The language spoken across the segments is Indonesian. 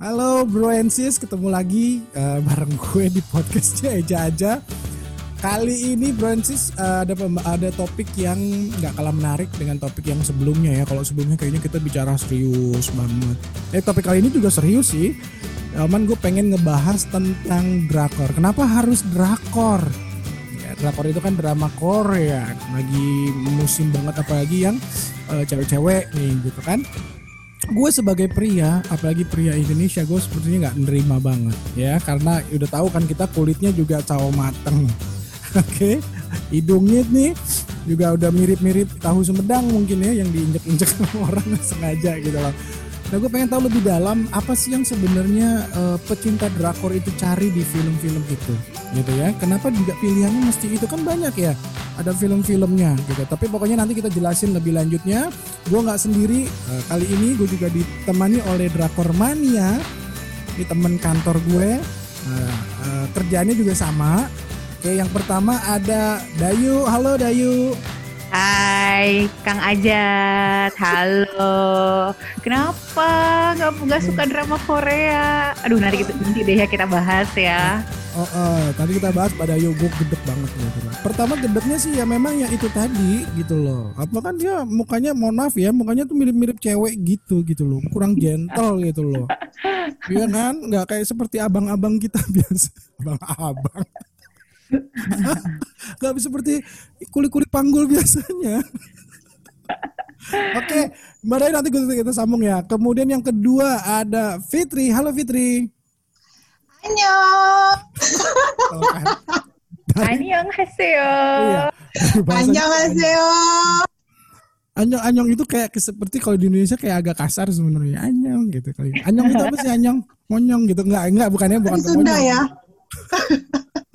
Halo Bro and Sis, ketemu lagi uh, bareng gue di podcastnya Eja aja. Kali ini Bro and Sis uh, ada ada topik yang nggak kalah menarik dengan topik yang sebelumnya ya. Kalau sebelumnya kayaknya kita bicara serius banget. Eh topik kali ini juga serius sih. Cuman gue pengen ngebahas tentang drakor. Kenapa harus drakor? Ya, drakor itu kan drama Korea. Lagi musim banget apalagi yang uh, cewek-cewek nih gitu kan gue sebagai pria, apalagi pria Indonesia, gue sepertinya nggak nerima banget ya, karena udah tahu kan kita kulitnya juga cawo mateng, oke, okay? hidungnya nih juga udah mirip-mirip tahu sumedang mungkin ya, yang diinjek-injek orang sengaja gitu loh. Nah gue pengen tahu lebih dalam apa sih yang sebenarnya uh, pecinta drakor itu cari di film-film itu, gitu ya. Kenapa juga pilihannya mesti itu kan banyak ya, ada film-filmnya gitu. Tapi pokoknya nanti kita jelasin lebih lanjutnya. Gue nggak sendiri uh, kali ini gue juga ditemani oleh drakor mania, ini temen kantor gue. Uh, uh, kerjanya juga sama. Oke, yang pertama ada Dayu. Halo Dayu. Hai, Kang Ajat. Halo. Kenapa nggak nggak suka drama Korea? Aduh, nanti kita nanti deh ya kita bahas ya. Oh, oh tadi kita bahas pada yo gue gedek banget gitu. Pertama gedeknya sih ya memang ya itu tadi gitu loh. Apa kan dia mukanya mohon maaf ya, mukanya tuh mirip-mirip cewek gitu gitu loh. Kurang gentle gitu loh. Iya kan? Nggak kayak seperti abang-abang kita biasa. Abang-abang. Gak seperti kulit-kulit panggul biasanya. Oke, Mbak Rai nanti kita sambung ya. Kemudian yang kedua ada Fitri. Halo Fitri. Annyeong. oh, kan? Annyeong haseo. Iya. Annyeong haseo. Anyong anyong itu kayak seperti kalau di Indonesia kayak agak kasar sebenarnya. Anyong gitu kali. Anyong itu apa sih anyong? Monyong gitu. Enggak, enggak bukannya bukan Sunda ya.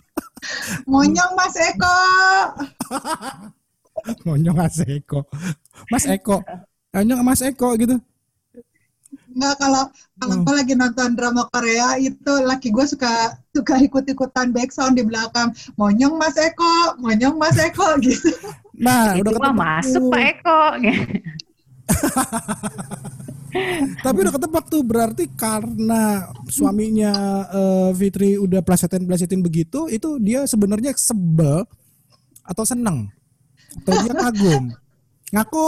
Monyong Mas Eko. Monyong Mas Eko. Mas Eko. Monyong Mas Eko gitu. Enggak kalau kalau hmm. gue lagi nonton drama Korea itu laki gue suka suka ikut-ikutan background di belakang monyong Mas Eko, monyong Mas Eko gitu. Nah, udah ketemu. masuk Pak Eko. Tapi udah ketebak tuh berarti karena suaminya uh, Fitri udah plesetin plesetin begitu, itu dia sebenarnya sebel atau seneng atau dia kagum. Ngaku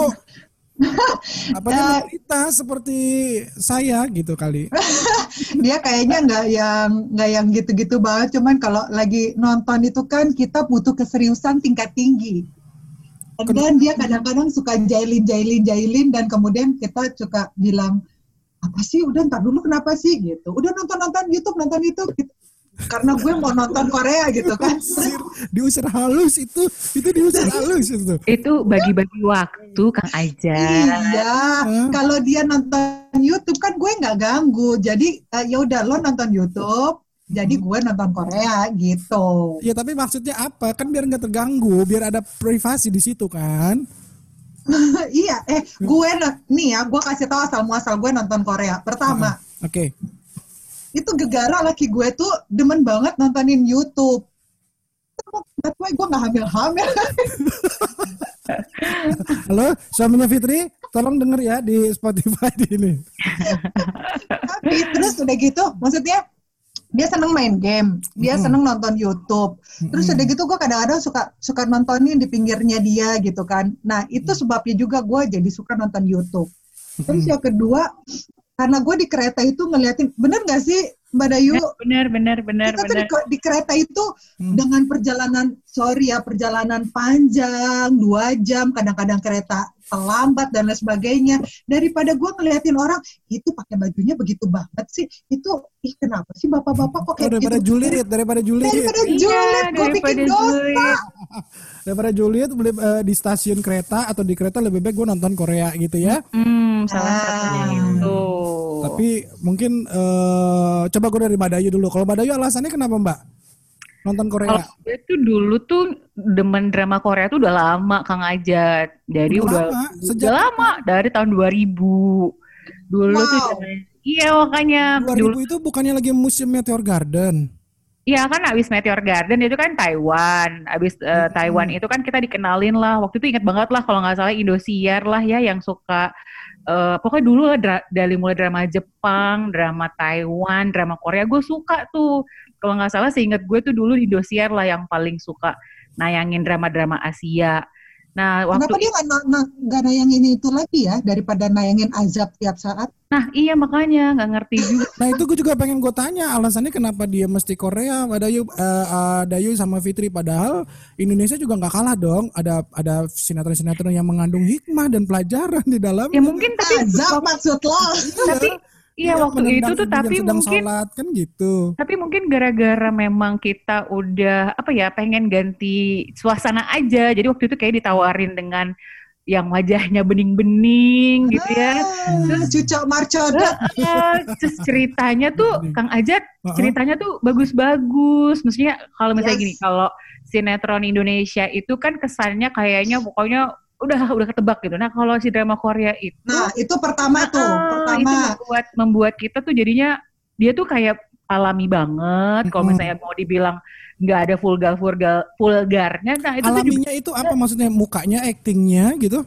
apa uh, cerita seperti saya gitu kali. dia kayaknya nggak yang nggak yang gitu-gitu banget, cuman kalau lagi nonton itu kan kita butuh keseriusan tingkat tinggi. Dan dia kadang-kadang suka jailin, jailin, jailin, dan kemudian kita suka bilang, apa sih, udah ntar dulu kenapa sih gitu. Udah nonton-nonton YouTube, nonton YouTube. Gitu. Karena gue mau nonton Korea gitu kan. diusir halus itu, itu diusir halus itu. Itu bagi-bagi waktu Kang Aja. Iya, huh? kalau dia nonton YouTube kan gue nggak ganggu. Jadi uh, ya udah lo nonton YouTube, jadi hmm. gue nonton Korea gitu. Ya tapi maksudnya apa? Kan biar nggak terganggu, biar ada privasi di situ kan? iya, eh gue nih ya, gue kasih tahu asal muasal gue nonton Korea. Pertama, uh, oke. Okay. Itu gegara laki gue tuh demen banget nontonin YouTube. Why gue gak hamil-hamil. Halo, suaminya Fitri, tolong denger ya di Spotify di ini. Tapi terus udah gitu, maksudnya dia seneng main game, dia hmm. seneng nonton YouTube. Terus udah gitu gue kadang-kadang suka suka nontonin di pinggirnya dia gitu kan. Nah itu sebabnya juga gue jadi suka nonton YouTube. Terus yang kedua, karena gue di kereta itu ngeliatin, bener gak sih Mbak Dayu. Benar, benar, benar, Kita benar. Di, di kereta itu hmm. dengan perjalanan, sorry ya, perjalanan panjang, dua jam, kadang-kadang kereta terlambat dan lain sebagainya. Daripada gue ngeliatin orang, itu pakai bajunya begitu banget sih. Itu, ih kenapa sih bapak-bapak kok kayak oh, daripada gitu? Juliet, daripada Juliet. Daripada iya, Juliet, gue bikin dosa. daripada Juliet uh, di stasiun kereta atau di kereta lebih baik gue nonton Korea gitu ya. Hmm, salah satunya ah. itu. Tapi mungkin uh, coba gue dari Mbak Dayu dulu. Kalau Mbak Dayu alasannya kenapa Mbak? Nonton Korea. Kalau gue tuh dulu tuh demen drama Korea tuh udah lama Kang Ajat. Jadi udah, udah, lama. Sejak udah lama dari tahun 2000. Dulu wow. tuh Iya makanya 2000 dulu, itu bukannya lagi musim Meteor Garden. Iya kan abis Meteor Garden itu kan Taiwan, abis uh, Taiwan itu kan kita dikenalin lah. Waktu itu inget banget lah kalau nggak salah Indosiar lah ya yang suka uh, pokoknya dulu dari mulai drama Jepang, drama Taiwan, drama Korea gue suka tuh. Kalau nggak salah seingat gue tuh dulu di Indosiar lah yang paling suka nayangin drama-drama Asia. Nah, waktu Kenapa dia nggak nayangin itu lagi ya daripada nayangin azab tiap saat? Nah, iya makanya nggak ngerti juga. nah itu gue juga pengen gue tanya alasannya kenapa dia mesti Korea, Dayu, uh, uh, Dayu sama Fitri padahal Indonesia juga nggak kalah dong. Ada ada sinetron-sinetron yang mengandung hikmah dan pelajaran di dalam. Ya mungkin tapi azab maksud lo. tapi Iya ya, waktu itu tuh tapi sedang mungkin sholat, kan gitu. Tapi mungkin gara-gara memang kita udah apa ya pengen ganti suasana aja. Jadi waktu itu kayak ditawarin dengan yang wajahnya bening-bening gitu ya. Ah, terus cucok marcoda. Terus ceritanya tuh Kang Ajat ceritanya tuh bagus-bagus. Maksudnya kalau misalnya yes. gini, kalau sinetron Indonesia itu kan kesannya kayaknya pokoknya udah udah ketebak gitu. Nah kalau si drama Korea itu, nah itu pertama tuh, uh, pertama itu membuat membuat kita tuh jadinya dia tuh kayak alami banget. Kalau misalnya mau dibilang nggak ada vulgar vulgar vulgarnya, nah itu alaminya tuh juga, itu apa maksudnya mukanya, actingnya gitu?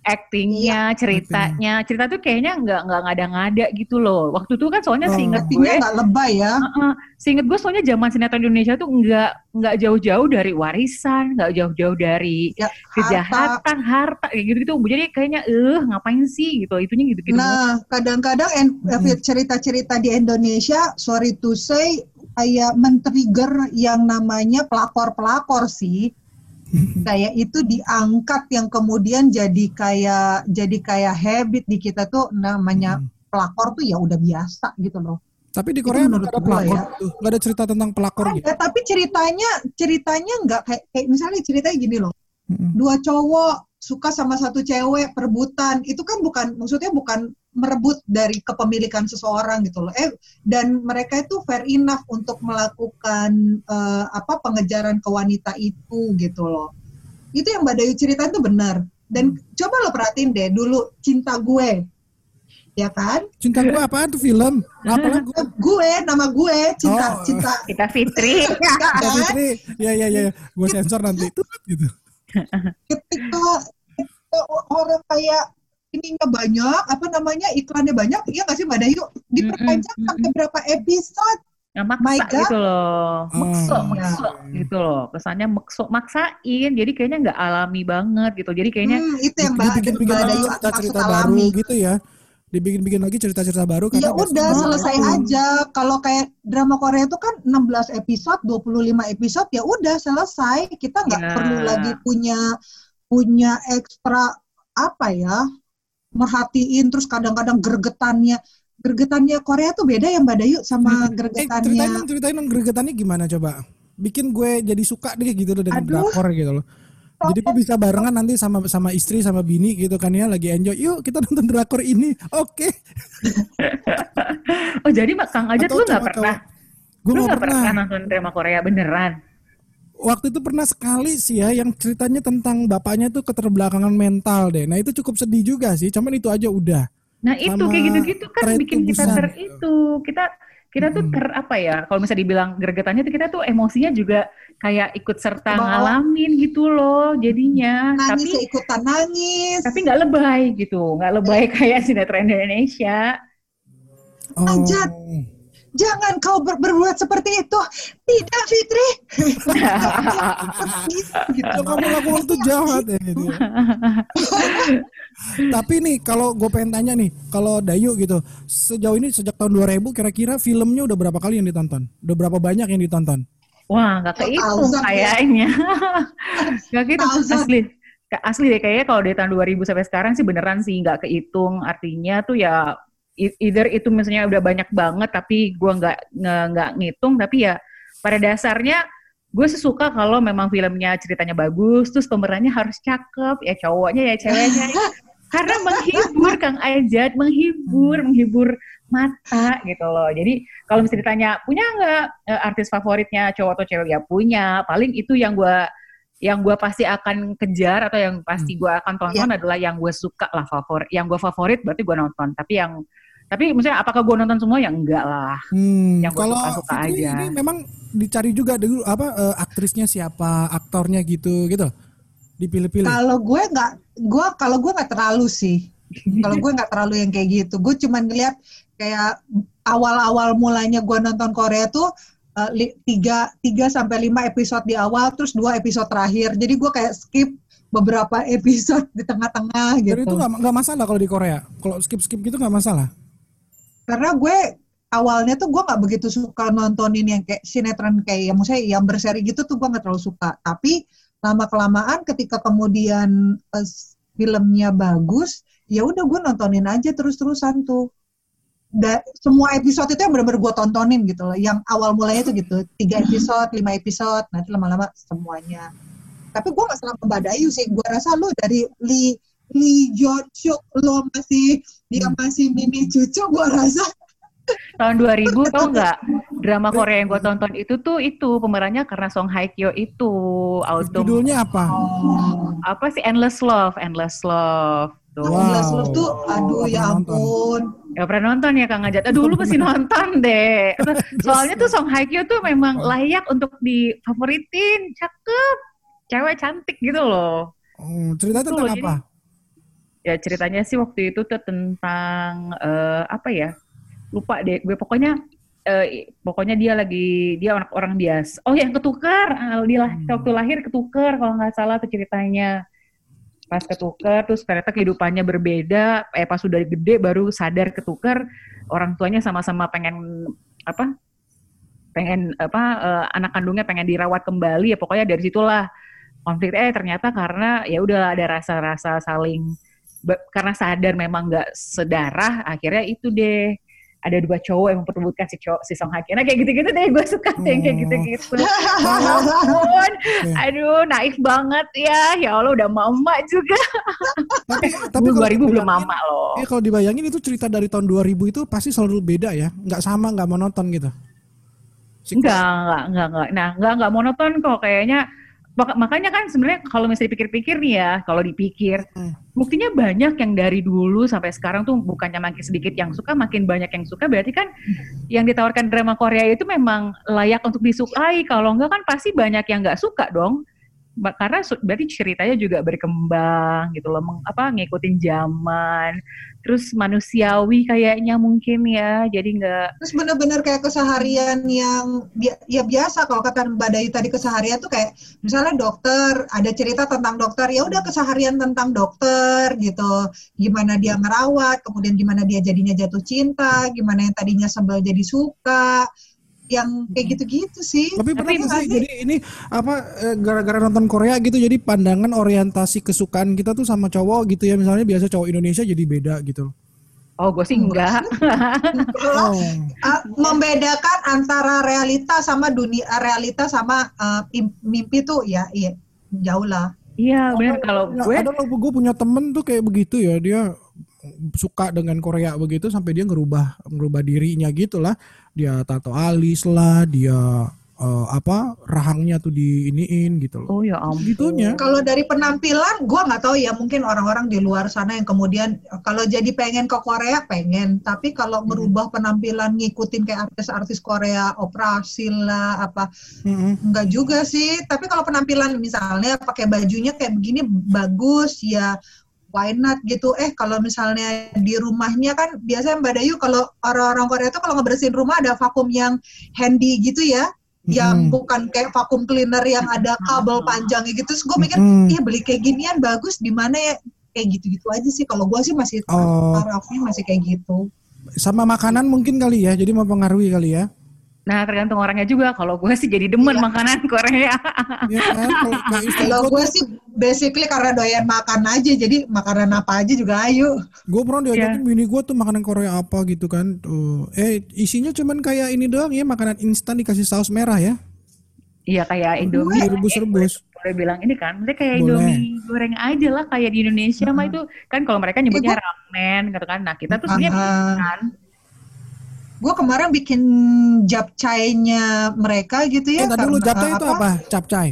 Actingnya, iya, ceritanya, acting. cerita tuh kayaknya nggak nggak ngada-ngada gitu loh. Waktu itu kan soalnya oh. seinget gue, nggak lebay ya. Uh -uh, seinget gue soalnya zaman sinetron Indonesia tuh nggak nggak jauh-jauh dari warisan, nggak jauh-jauh dari ya, kejahatan, harta, kayak gitu-gitu. Jadi kayaknya eh uh, ngapain sih gitu, itunya gitu-gitu. Nah, kadang-kadang hmm. cerita-cerita di Indonesia, sorry to say, kayak men-trigger yang namanya pelakor-pelakor sih kayak itu diangkat yang kemudian jadi kayak jadi kayak habit di kita tuh namanya hmm. pelakor tuh ya udah biasa gitu loh. Tapi di Korea nggak ada pelakor ya. tuh, nggak ada cerita tentang pelakor ada, gitu. Tapi ceritanya ceritanya nggak kayak, kayak misalnya ceritanya gini loh, hmm. dua cowok suka sama satu cewek perebutan itu kan bukan maksudnya bukan merebut dari kepemilikan seseorang gitu loh. Eh dan mereka itu fair enough untuk melakukan uh, apa pengejaran ke wanita itu gitu loh. Itu yang mbak Dayu cerita itu benar. Dan hmm. coba lo perhatiin deh dulu cinta gue ya kan? Cinta gue apa tuh film? Apa lagu gue? nama gue cinta oh. cinta. Kita Fitri. Kita Fitri. Ya ya ya gue sensor nanti. Itu gitu ketika, orang kayak ininya banyak, apa namanya iklannya banyak, iya nggak sih Mbak Dayu? Diperpanjang mm -hmm. sampai berapa episode? Ya, maksa My God. gitu loh, makso, oh, makso ya. gitu loh, kesannya makso, maksain, jadi kayaknya nggak alami banget gitu, jadi kayaknya hmm, itu yang Mbak, bikin, bikin Mbak Dayu cerita-cerita baru gitu ya, dibikin-bikin lagi cerita-cerita baru kan ya udah selesai oh. aja kalau kayak drama Korea itu kan 16 episode 25 episode ya udah selesai kita nggak yeah. perlu lagi punya punya ekstra apa ya merhatiin terus kadang-kadang gergetannya gergetannya Korea tuh beda ya Mbak Dayu sama eh, gergetannya eh, ceritain ceritain dong gergetannya gimana coba bikin gue jadi suka deh gitu loh dengan drakor gitu loh jadi gue bisa barengan nanti sama sama istri sama bini gitu kan ya lagi enjoy. Yuk kita nonton drakor ini. Oke. Okay. oh jadi Mak Kang Ajat lu nggak pernah? Gue nggak pernah. pernah nonton drama Korea beneran. Waktu itu pernah sekali sih ya yang ceritanya tentang bapaknya tuh keterbelakangan mental deh. Nah itu cukup sedih juga sih. Cuman itu aja udah. Nah itu kayak gitu-gitu kan bikin kita ter itu kita kita tuh ter apa ya kalau misalnya dibilang gregetannya tuh kita tuh emosinya juga kayak ikut serta oh. ngalamin gitu loh jadinya nangis tapi ikutan nangis tapi nggak lebay gitu nggak lebay kayak sinetron Indonesia oh. Anjat jangan kau ber berbuat seperti itu tidak Fitri gitu. kamu lakukan itu jahat ya Tapi nih kalau gue pengen tanya nih, kalau Dayu gitu, sejauh ini sejak tahun 2000 kira-kira filmnya udah berapa kali yang ditonton? Udah berapa banyak yang ditonton? Wah, nggak kehitung kayaknya. Gak gitu asli. Asli deh kayaknya kalau dari tahun 2000 sampai sekarang sih beneran sih nggak kehitung. Artinya tuh ya either itu misalnya udah banyak banget tapi gue nggak nggak ngitung tapi ya pada dasarnya gue sesuka kalau memang filmnya ceritanya bagus, terus pemerannya harus cakep, ya cowoknya ya ceweknya. Karena menghibur Kang Ajat, menghibur, menghibur mata gitu loh. Jadi kalau misalnya ditanya punya nggak uh, artis favoritnya cowok atau cewek ya punya. Paling itu yang gue yang gue pasti akan kejar atau yang pasti gue akan tonton yeah. adalah yang gue suka lah favorit. Yang gue favorit berarti gue nonton. Tapi yang tapi misalnya apakah gue nonton semua ya enggak lah. Hmm, yang gue suka-suka aja. Ini memang dicari juga dulu apa uh, aktrisnya siapa, aktornya gitu gitu. Dipilih-pilih. Kalau gue nggak, gue kalau gue nggak terlalu sih. Kalau gue nggak terlalu yang kayak gitu. Gue cuma ngeliat kayak awal-awal mulanya gue nonton Korea tuh uh, tiga tiga sampai lima episode di awal, terus dua episode terakhir. Jadi gue kayak skip beberapa episode di tengah-tengah gitu. Jadi itu nggak masalah kalau di Korea. Kalau skip-skip gitu nggak masalah. Karena gue awalnya tuh gue nggak begitu suka nontonin yang kayak sinetron kayak yang maksudnya yang berseri gitu tuh gue nggak terlalu suka. Tapi lama kelamaan ketika kemudian uh, filmnya bagus, ya udah gue nontonin aja terus-terusan tuh. Da, semua episode itu yang benar-benar gue tontonin gitu loh. Yang awal mulanya tuh gitu, tiga episode, lima episode, nanti lama-lama semuanya. Tapi gue gak salah membadayu sih. Gue rasa lo dari Lee Lee John Suk lo masih dia masih mini cucu gue rasa. Tahun 2000 tau nggak? Drama Korea yang gue tonton itu tuh itu pemerannya karena Song Hye Kyo itu autumn. Judulnya apa? Oh, apa sih? Endless Love Endless Love tuh wow. Endless Love tuh aduh ya ampun Ya pernah nonton ya Kang Ajat. Aduh lu pasti nonton deh. Soalnya tuh Song Hye Kyo tuh memang layak untuk difavoritin. Cakep cewek cantik gitu loh. Oh, cerita tentang loh, apa? Jadi, ya ceritanya sih waktu itu tuh tentang uh, apa ya? Lupa deh. Gue pokoknya uh, pokoknya dia lagi dia orang orang biasa. Oh yang ketukar, uh, dia hmm. waktu lahir ketukar kalau nggak salah tuh ceritanya. Pas ketukar terus ternyata kehidupannya berbeda. Eh pas sudah gede baru sadar ketukar. Orang tuanya sama-sama pengen apa? Pengen apa? Uh, anak kandungnya pengen dirawat kembali ya pokoknya dari situlah konflik eh ternyata karena ya udah ada rasa-rasa saling karena sadar memang nggak sedarah akhirnya itu deh ada dua cowok yang memperebutkan si cowok si Song Hye Kyo. Nah kayak gitu-gitu deh gue suka hmm. yang kayak oh. gitu-gitu. Ampun, aduh naif banget ya. Ya Allah udah mama juga. tapi tapi dua ribu belum mama loh. Iya kalau dibayangin itu cerita dari tahun 2000 itu pasti selalu beda ya. Nggak sama, nggak monoton gitu. Enggak, enggak, enggak, enggak. Nah, enggak, enggak monoton kok. Kayaknya makanya kan sebenarnya kalau misalnya dipikir-pikir nih ya, kalau dipikir, hmm. buktinya banyak yang dari dulu sampai sekarang tuh bukannya makin sedikit yang suka, makin banyak yang suka. Berarti kan hmm. yang ditawarkan drama Korea itu memang layak untuk disukai. Kalau enggak kan pasti banyak yang nggak suka dong karena berarti ceritanya juga berkembang gitu loh, meng, apa ngikutin zaman, terus manusiawi kayaknya mungkin ya, jadi nggak. Terus bener-bener kayak keseharian yang ya biasa kalau kata Mbak Dayu tadi keseharian tuh kayak misalnya dokter, ada cerita tentang dokter, ya udah keseharian tentang dokter gitu, gimana dia ngerawat, kemudian gimana dia jadinya jatuh cinta, gimana yang tadinya sebel jadi suka yang kayak gitu-gitu sih. Tapi pernah Tapi sih jadi ini apa eh, gara-gara nonton Korea gitu jadi pandangan orientasi kesukaan kita tuh sama cowok gitu ya misalnya biasa cowok Indonesia jadi beda gitu. Oh, gue sih enggak. oh. uh, membedakan antara realita sama dunia realita sama uh, mimpi tuh ya iya jauh lah. Iya, benar kalau gue ada lo gue punya temen tuh kayak begitu ya, dia suka dengan Korea begitu sampai dia ngerubah ngerubah dirinya gitulah dia tato alis lah dia uh, apa rahangnya tuh diiniin gitu loh. Oh ya ampun. Gitunya. Kalau dari penampilan, gue nggak tahu ya mungkin orang-orang di luar sana yang kemudian kalau jadi pengen ke Korea pengen, tapi kalau hmm. merubah penampilan ngikutin kayak artis-artis Korea operasi lah apa, hmm. nggak juga sih. Tapi kalau penampilan misalnya pakai bajunya kayak begini bagus ya why not gitu. Eh kalau misalnya di rumahnya kan biasanya Mbak Dayu kalau orang-orang Korea itu kalau ngebersihin rumah ada vakum yang handy gitu ya. Hmm. yang bukan kayak vakum cleaner yang ada kabel panjangnya gitu. Terus gue mikir hmm. iya beli kayak ginian bagus di mana ya? Kayak gitu-gitu aja sih. Kalau gue sih masih oh. tarafnya masih kayak gitu. Sama makanan mungkin kali ya jadi mempengaruhi kali ya Nah tergantung orangnya juga. Kalau gue sih jadi demen iya. makanan Korea. Ya, kalau gue sih basically karena doyan makan aja. Jadi makanan apa aja juga ayo. Gue pernah diajakin yeah. bini gue tuh makanan Korea apa gitu kan. Tuh. Eh isinya cuman kayak ini doang ya makanan instan dikasih saus merah ya. Iya kayak Indomie. Rebus-rebus. Boleh bilang ini kan, mereka kayak Boleh. Indomie goreng aja lah kayak di Indonesia uh -huh. mah itu kan kalau mereka nyebutnya ramen gitu kan. Nah kita tuh sebenarnya -huh. kan gue kemarin bikin japchae-nya mereka gitu ya. Eh, tadi lu japchae itu apa? Japchae.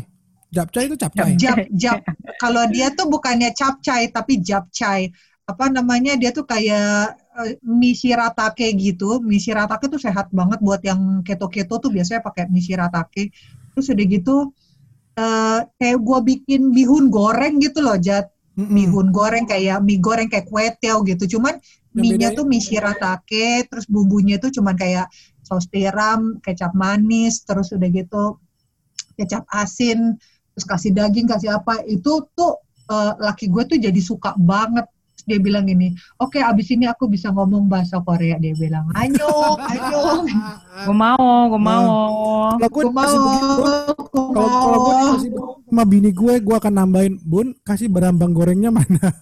Japchae itu capcay. Jap, jap. Kalau dia tuh bukannya capcay tapi japchae. Apa namanya? Dia tuh kayak uh, mie shiratake gitu. Mie shiratake tuh sehat banget buat yang keto-keto tuh biasanya pakai mie shiratake. Terus udah gitu uh, kayak gue bikin bihun goreng gitu loh, Jat. mm-hmm. bihun goreng kayak mie goreng kayak kue tiaw gitu. Cuman mie-nya tuh mie shiratake, terus bumbunya tuh cuman kayak saus tiram, kecap manis, terus udah gitu kecap asin, terus kasih daging, kasih apa. Itu tuh uh, laki gue tuh jadi suka banget dia bilang gini, oke okay, abis ini aku bisa ngomong bahasa Korea. Dia bilang, ayo, ayo. gue mau, gue mau. Kalau gue mau, kalau kalau gue kasih sama bini gue, gue akan nambahin, bun kasih berambang gorengnya mana?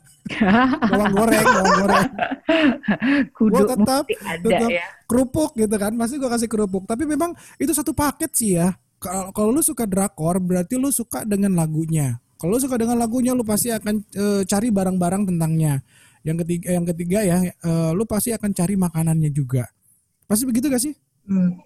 Bawang goreng, bawang goreng. gue tetap, ada tetap ya. kerupuk gitu kan, masih gue kasih kerupuk. Tapi memang itu satu paket sih ya. Kalau lu suka drakor, berarti lu suka dengan lagunya. Kalau suka dengan lagunya, lu pasti akan e, cari barang-barang tentangnya. Yang ketiga, yang ketiga ya, e, lu pasti akan cari makanannya juga. Pasti begitu gak sih? Hmm.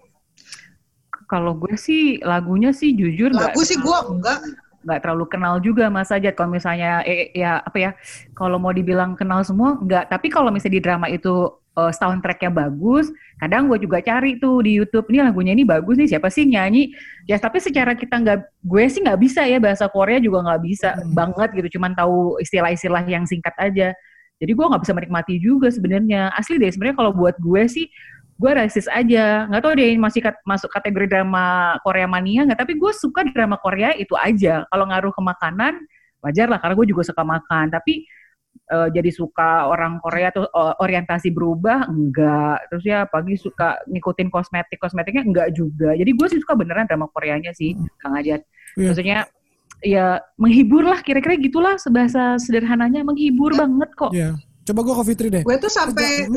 Kalau gue sih lagunya sih jujur lagu gak, sih gue enggak nggak terlalu kenal juga Mas Sajat kalau misalnya eh, ya apa ya kalau mau dibilang kenal semua enggak tapi kalau misalnya di drama itu uh, soundtracknya bagus kadang gue juga cari tuh di YouTube ini lagunya ini bagus nih siapa sih nyanyi? Ya tapi secara kita nggak gue sih nggak bisa ya bahasa Korea juga nggak bisa hmm. banget gitu cuman tahu istilah-istilah yang singkat aja. Jadi gue nggak bisa menikmati juga sebenarnya. Asli deh sebenarnya kalau buat gue sih gue rasis aja. Nggak tahu dia masih kat, masuk kategori drama Korea mania nggak tapi gue suka drama Korea itu aja. Kalau ngaruh ke makanan wajar lah karena gue juga suka makan. Tapi uh, jadi suka orang Korea tuh orientasi berubah enggak terus ya pagi suka ngikutin kosmetik kosmetiknya enggak juga. Jadi gue sih suka beneran drama Koreanya sih Kang Ajat. Yeah. maksudnya ya menghibur lah kira-kira gitulah sebahasa sederhananya menghibur yeah. banget kok. Yeah. coba gue ke Fitri deh. Gue tuh sampai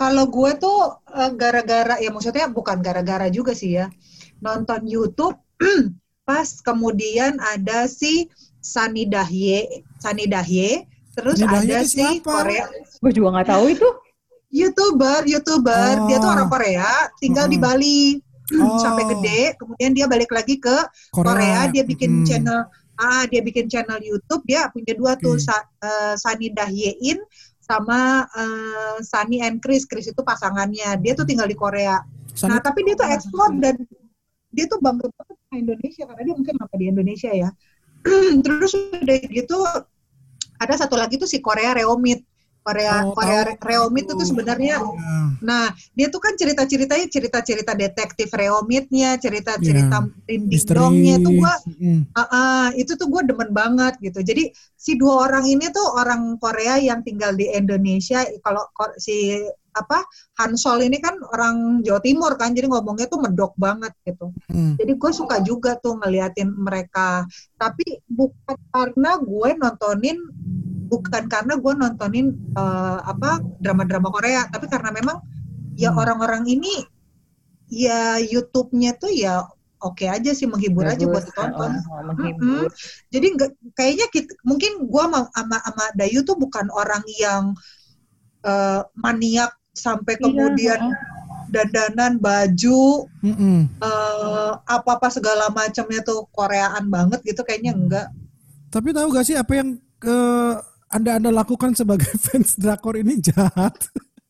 kalau gue tuh uh, gara-gara ya maksudnya bukan gara-gara juga sih ya nonton YouTube pas kemudian ada si Sani Dahye, Sani Dahye, terus Sani ada si Korea. Gue juga nggak tahu itu. YouTuber, YouTuber, oh. dia tuh orang Korea, tinggal hmm. di Bali oh. sampai gede, kemudian dia balik lagi ke Korea, Korea dia bikin hmm. channel ah dia bikin channel YouTube, dia punya dua okay. tuh uh, Sani Dahyein sama uh, Sunny and Chris. Chris itu pasangannya. Dia tuh tinggal di Korea. Sunny. Nah, tapi dia tuh ekspor dan dia tuh bangga banget sama Indonesia karena dia mungkin apa di Indonesia ya. Terus udah gitu ada satu lagi tuh si Korea Reomit. Korea oh, Korea Reomit itu tuh sebenarnya yeah. nah dia tuh kan cerita-ceritanya cerita-cerita detektif Reomitnya cerita-cerita yeah. dongnya itu gua mm. uh, uh, itu tuh gue demen banget gitu jadi si dua orang ini tuh orang Korea yang tinggal di Indonesia kalau si apa Hansol ini kan orang Jawa Timur kan jadi ngomongnya tuh medok banget gitu mm. jadi gue suka juga tuh ngeliatin mereka tapi bukan karena gue nontonin bukan karena gue nontonin uh, apa drama-drama Korea tapi karena memang ya hmm. orang-orang ini ya YouTube-nya tuh ya oke okay aja sih menghibur Bagus, aja buat ditonton. Oh, menghibur. Hmm, jadi nggak kayaknya kita, mungkin gue sama, sama sama Dayu tuh bukan orang yang uh, maniak sampai iya, kemudian dandanan baju mm -hmm. uh, apa apa segala macamnya tuh Koreaan banget gitu kayaknya enggak. Tapi tahu gak sih apa yang ke anda Anda lakukan sebagai fans drakor ini jahat.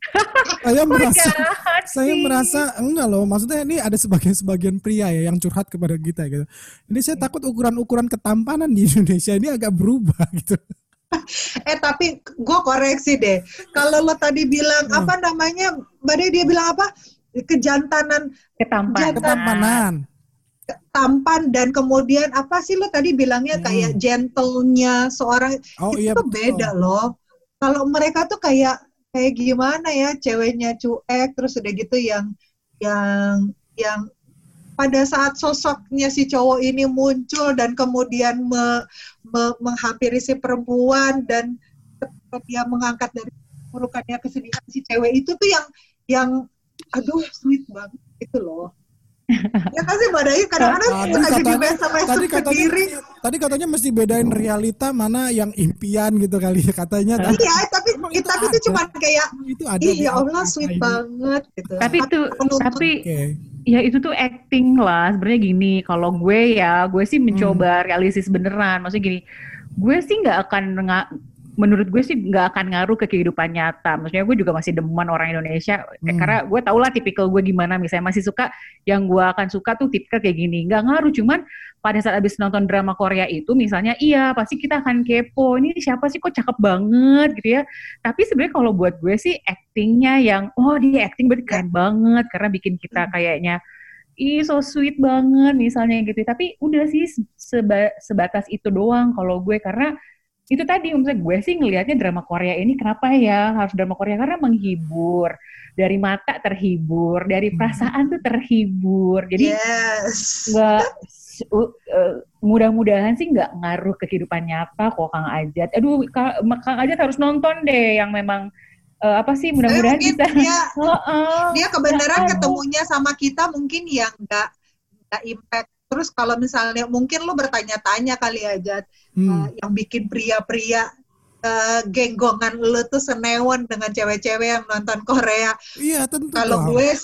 saya merasa jahat saya merasa enggak loh. Maksudnya ini ada sebagian sebagian pria ya yang curhat kepada kita gitu. Ini saya takut ukuran ukuran ketampanan di Indonesia ini agak berubah gitu. Eh tapi gue koreksi deh. Kalau lo tadi bilang hmm. apa namanya? Badai dia bilang apa? Kejantanan. Ketampanan. Ketampanan tampan dan kemudian apa sih lo tadi bilangnya hmm. kayak gentlenya seorang oh, itu iya, tuh beda loh. Kalau mereka tuh kayak kayak gimana ya ceweknya cuek terus udah gitu yang yang yang pada saat sosoknya si cowok ini muncul dan kemudian me, me, menghampiri si perempuan dan dia mengangkat dari perukannya kesedihan si cewek itu tuh yang yang aduh sweet banget itu loh ya kasih badai kadang-kadang tadi katanya, tadi katanya, sendiri. tadi katanya mesti bedain realita mana yang impian gitu kali ya katanya iya tapi itu tapi itu cuma kayak itu ada iya Allah sweet ini. banget gitu tapi itu tapi okay. ya itu tuh acting lah sebenarnya gini kalau gue ya gue sih mencoba hmm. realistis beneran maksudnya gini gue sih nggak akan menurut gue sih nggak akan ngaruh ke kehidupan nyata. Maksudnya gue juga masih demen orang Indonesia hmm. karena gue tau lah tipikal gue gimana. Misalnya masih suka yang gue akan suka tuh tipikal kayak gini. Nggak ngaruh, cuman pada saat abis nonton drama Korea itu misalnya iya pasti kita akan kepo ini siapa sih kok cakep banget gitu ya. Tapi sebenarnya kalau buat gue sih actingnya yang oh dia acting berarti keren banget karena bikin kita hmm. kayaknya ih so sweet banget misalnya gitu. Tapi udah sih seba, sebatas itu doang kalau gue karena itu tadi misalnya gue sih ngelihatnya drama Korea ini kenapa ya harus drama Korea? Karena menghibur. Dari mata terhibur dari hmm. perasaan tuh terhibur. Jadi yes. nggak uh, mudah-mudahan sih nggak ngaruh ke kehidupan nyata kok Kang Ajat. Aduh Kang Ajat harus nonton deh yang memang uh, apa sih mudah-mudahan bisa. dia, oh, uh, dia kebenaran ya, ketemunya sama kita mungkin yang nggak nggak impact Terus kalau misalnya mungkin lo bertanya-tanya kali aja hmm. uh, yang bikin pria-pria uh, genggongan lo tuh senewan dengan cewek-cewek yang nonton Korea. Iya tentu. Kalau gue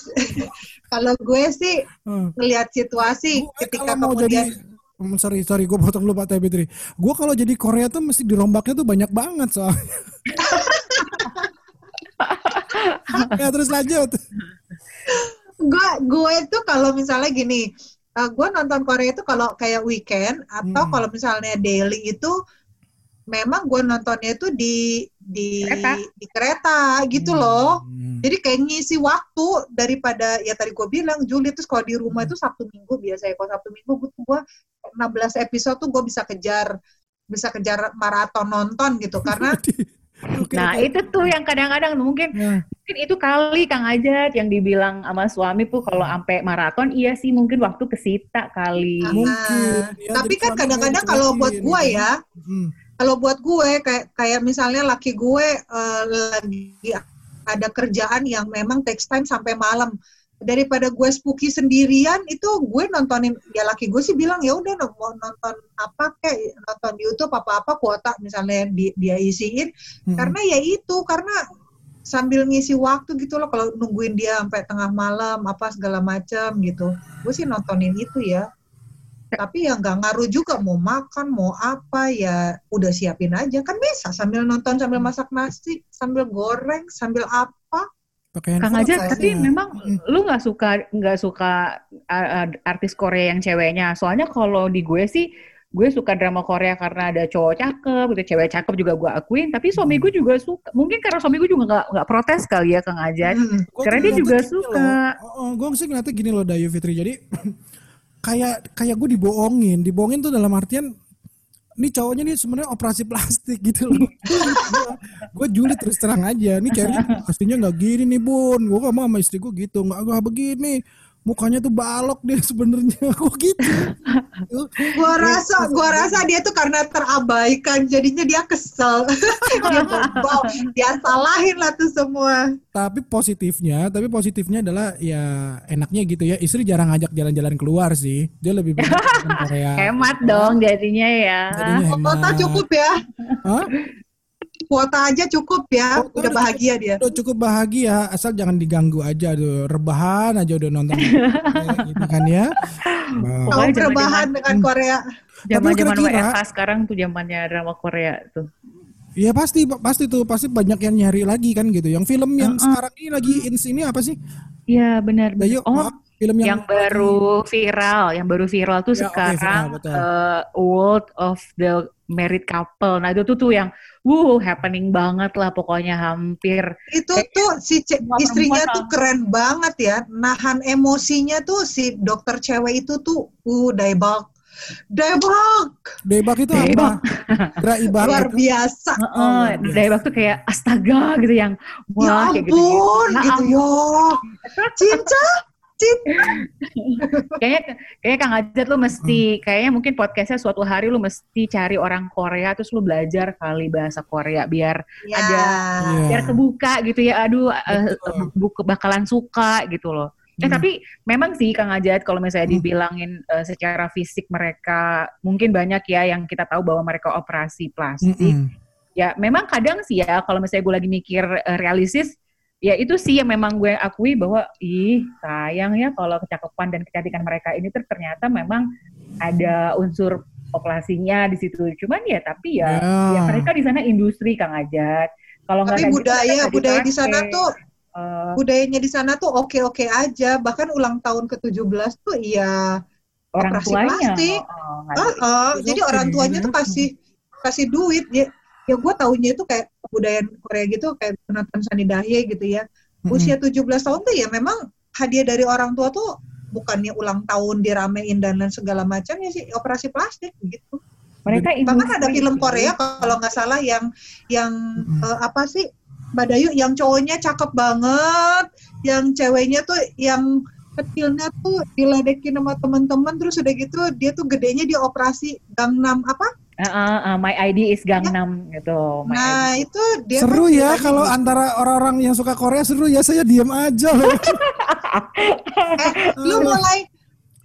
kalau gue sih hmm. ngelihat situasi gue ketika kemudian jadi, hmm, sorry sorry gue potong lu Pak Tebitri. Gue kalau jadi Korea tuh mesti dirombaknya tuh banyak banget soalnya. ya terus lanjut. gue gue tuh kalau misalnya gini uh, eh, gue nonton Korea itu kalau kayak weekend atau hmm. kalau misalnya daily itu memang gue nontonnya itu di di kereta, di kereta gitu hmm. loh. Jadi kayak ngisi waktu daripada ya tadi gue bilang Juli terus kalau di rumah hmm. itu Sabtu Minggu biasa ya kalau Sabtu Minggu gue gue 16 episode tuh gue bisa kejar bisa kejar maraton nonton gitu karena nah itu tuh yang kadang-kadang mungkin ya. mungkin itu kali Kang Ajat yang dibilang sama suami tuh kalau sampai maraton iya sih mungkin waktu kesita kali. Nah, mungkin. Ya, tapi kan kadang-kadang kalau buat gue ya, hmm. kalau buat gue kayak kayak misalnya laki gue uh, lagi ada kerjaan yang memang takes time sampai malam daripada gue spooky sendirian itu gue nontonin ya laki gue sih bilang ya udah mau nonton apa kayak nonton YouTube apa apa kuota misalnya di, dia isiin. Hmm. karena ya itu karena sambil ngisi waktu gitu loh kalau nungguin dia sampai tengah malam apa segala macam gitu. Gue sih nontonin itu ya. Tapi ya nggak ngaruh juga mau makan mau apa ya udah siapin aja. Kan bisa sambil nonton sambil masak nasi sambil goreng sambil apa pakai Kang aja tapi memang hmm. lu nggak suka nggak suka artis Korea yang ceweknya. Soalnya kalau di gue sih gue suka drama Korea karena ada cowok cakep gitu cewek cakep juga gue akuin. Tapi suami gue juga suka mungkin karena suami gue juga nggak nggak protes kali ya Kang Ajat. Hmm, karena dia juga suka. Oh, gue sih ngeliatnya gini loh Dayu Fitri. Jadi kayak kayak gue dibohongin. Dibohongin tuh dalam artian ini cowoknya nih sebenarnya operasi plastik gitu loh. gue julid terus terang aja. Nih ceweknya pastinya nggak gini nih bun. Gue ngomong sama istri gue gitu. Nggak nggak begini mukanya tuh balok dia sebenarnya. Kok gitu? Gua rasa gua rasa dia tuh karena terabaikan jadinya dia kesel. Dia dia salahin lah tuh semua. Tapi positifnya tapi positifnya adalah ya enaknya gitu ya. Istri jarang ngajak jalan-jalan keluar sih. Dia lebih banyak Korea. Hemat dong jadinya ya. Jadinya hemat. cukup ya. Hah? Kuota aja cukup ya, kuota udah bahagia dia. Udah cukup bahagia, asal jangan diganggu aja tuh, rebahan aja udah nonton. gitu kan ya. Wow. rebahan dengan. Korea. Zaman-zaman WFH sekarang tuh zamannya drama Korea tuh. Iya pasti pasti tuh pasti banyak yang nyari lagi kan gitu. Yang film yang uh -uh. sekarang ini lagi ins ini apa sih? Iya benar. Yuk, oh, film yang, yang baru viral, yang baru viral tuh ya, sekarang okay, viral, uh, World of the Married Couple. Nah itu tuh tuh yang wuh happening banget lah pokoknya hampir itu tuh si istrinya tuh keren banget ya nahan emosinya tuh si dokter cewek itu tuh uh daebak Daebak. Daebak itu Daebak. apa? Daebak. Luar biasa. Uh, uh, Daebak tuh kayak astaga gitu yang wah ya kayak gitu. Ya. gitu yo. Cinta kayaknya kayaknya Kang Ajat lu mesti hmm. kayaknya mungkin podcastnya suatu hari lu mesti cari orang Korea terus lu belajar kali bahasa Korea biar ya. ada yeah. biar kebuka gitu ya aduh uh, buku bakalan suka gitu loh. Eh hmm. tapi memang sih Kang Ajat kalau misalnya hmm. dibilangin uh, secara fisik mereka mungkin banyak ya yang kita tahu bahwa mereka operasi plastik. Hmm. Ya memang kadang sih ya kalau misalnya gue lagi mikir uh, realistis ya itu sih yang memang gue akui bahwa ih sayang ya kalau kecakapan dan kecantikan mereka ini tuh ternyata memang ada unsur populasinya di situ. Cuman ya tapi ya, yeah. ya mereka di sana industri Kang Ajat. Kalau nggak tapi budaya gitu, budaya di sana tuh uh, budayanya di sana tuh oke-oke aja. Bahkan ulang tahun ke-17 tuh iya orang tuanya. Plastik. Oh, oh, uh, uh, jadi orang tuanya tuh kasih kasih duit ya. Ya gue taunya itu kayak kebudayaan Korea gitu kayak penonton Sani Dahye gitu ya. Mm -hmm. Usia 17 tahun tuh ya memang hadiah dari orang tua tuh bukannya ulang tahun diramein dan lain segala macam ya sih operasi plastik gitu. Mereka bahkan ada film Korea kalau nggak salah yang yang hmm. uh, apa sih Badayu yang cowoknya cakep banget, yang ceweknya tuh yang kecilnya tuh diledekin sama teman-teman terus udah gitu dia tuh gedenya di operasi Gangnam apa? Uh, uh, uh, my ID is Gangnam ya. gitu. My nah ID. itu dia seru ya kalau antara orang-orang yang suka Korea seru ya saya diam aja. eh, lu mulai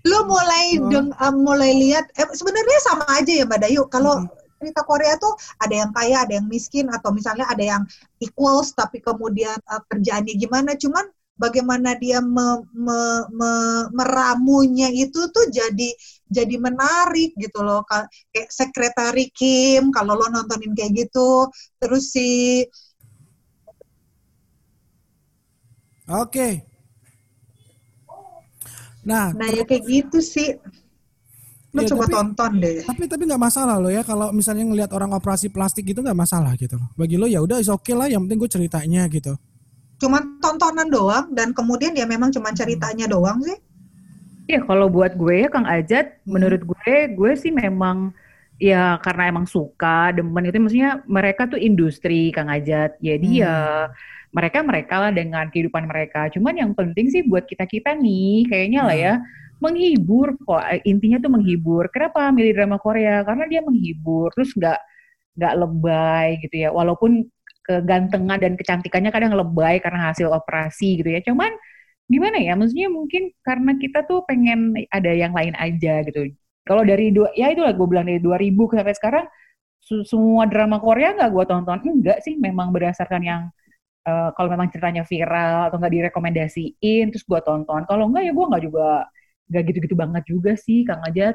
lu mulai oh. deng, uh, mulai lihat eh, sebenarnya sama aja ya Mbak Dayu kalau hmm cerita Korea tuh ada yang kaya, ada yang miskin, atau misalnya ada yang equals tapi kemudian uh, kerjaannya gimana. Cuman bagaimana dia me, me, me, meramunya itu tuh jadi jadi menarik gitu loh kayak sekretari Kim kalau lo nontonin kayak gitu terus si Oke. Nah, nah ya kayak gitu sih. Lo ya, coba tapi, tonton deh. Tapi tapi nggak masalah lo ya kalau misalnya ngelihat orang operasi plastik gitu nggak masalah gitu. Bagi lo ya udah is oke okay lah. Yang penting gue ceritanya gitu cuma tontonan doang dan kemudian ya memang cuma ceritanya doang sih. Iya, kalau buat gue ya Kang Ajat, hmm. menurut gue, gue sih memang ya karena emang suka, demen itu maksudnya mereka tuh industri Kang Ajat. Jadi hmm. ya mereka mereka lah dengan kehidupan mereka. Cuman yang penting sih buat kita kita nih, kayaknya lah ya hmm. menghibur kok. Intinya tuh menghibur. Kenapa milih drama Korea? Karena dia menghibur, terus nggak nggak lebay gitu ya. Walaupun kegantengan dan kecantikannya kadang lebay karena hasil operasi gitu ya. Cuman gimana ya? Maksudnya mungkin karena kita tuh pengen ada yang lain aja gitu. Kalau dari dua, ya itulah gue bilang dari 2000 sampai sekarang semua drama Korea nggak gue tonton enggak sih memang berdasarkan yang uh, kalau memang ceritanya viral atau nggak direkomendasiin terus gue tonton kalau enggak ya gue nggak juga nggak gitu-gitu banget juga sih Kang Ajat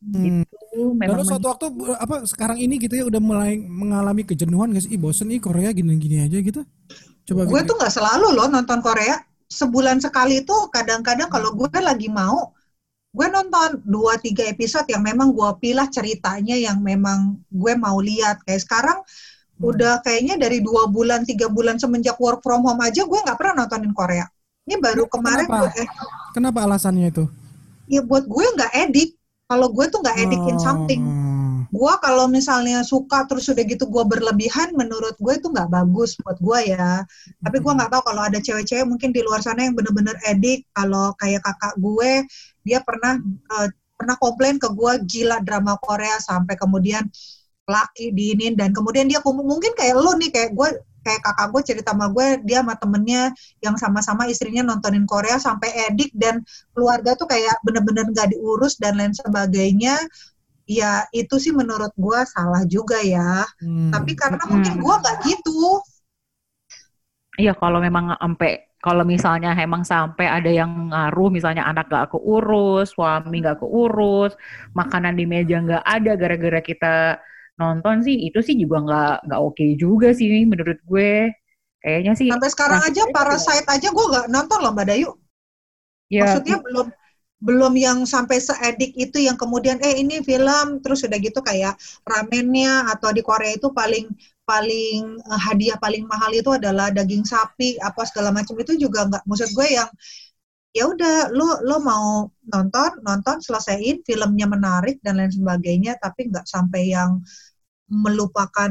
Hmm. Gitu, memang Lalu suatu waktu apa sekarang ini gitu ya udah mulai mengalami kejenuhan sih? Ih bosen nih Korea gini-gini aja gitu. Coba gue tuh nggak selalu loh nonton Korea. Sebulan sekali tuh kadang-kadang kalau gue lagi mau gue nonton dua tiga episode yang memang gue pilih ceritanya yang memang gue mau lihat. Kayak sekarang hmm. udah kayaknya dari dua bulan tiga bulan semenjak work from home aja gue nggak pernah nontonin Korea. Ini baru kemarin Kenapa? gue, eh, Kenapa alasannya itu? Ya buat gue nggak edik kalau gue tuh nggak edikin oh. something. Gue kalau misalnya suka terus udah gitu gue berlebihan, menurut gue itu nggak bagus buat gue ya. Tapi gue nggak tahu kalau ada cewek-cewek mungkin di luar sana yang bener-bener edik. Kalau kayak kakak gue, dia pernah uh, pernah komplain ke gue gila drama Korea sampai kemudian laki diinin dan kemudian dia mungkin kayak lo nih kayak gue kayak kakak gue cerita sama gue dia sama temennya yang sama-sama istrinya nontonin Korea sampai edik dan keluarga tuh kayak bener-bener gak diurus dan lain sebagainya ya itu sih menurut gue salah juga ya hmm. tapi karena hmm. mungkin gue gak gitu iya kalau memang sampai kalau misalnya emang sampai ada yang ngaruh, misalnya anak gak keurus, suami gak keurus, makanan di meja gak ada gara-gara kita nonton sih itu sih juga nggak nggak oke okay juga sih menurut gue. Kayaknya sih sampai sekarang aja Parasite aja gue nggak nonton loh mbak Dayu. Ya, maksudnya belum belum yang sampai seedik itu yang kemudian eh ini film terus udah gitu kayak ramennya atau di Korea itu paling paling uh, hadiah paling mahal itu adalah daging sapi apa segala macam. Itu juga nggak maksud gue yang ya udah lo lo mau nonton nonton selesaiin filmnya menarik dan lain sebagainya tapi nggak sampai yang melupakan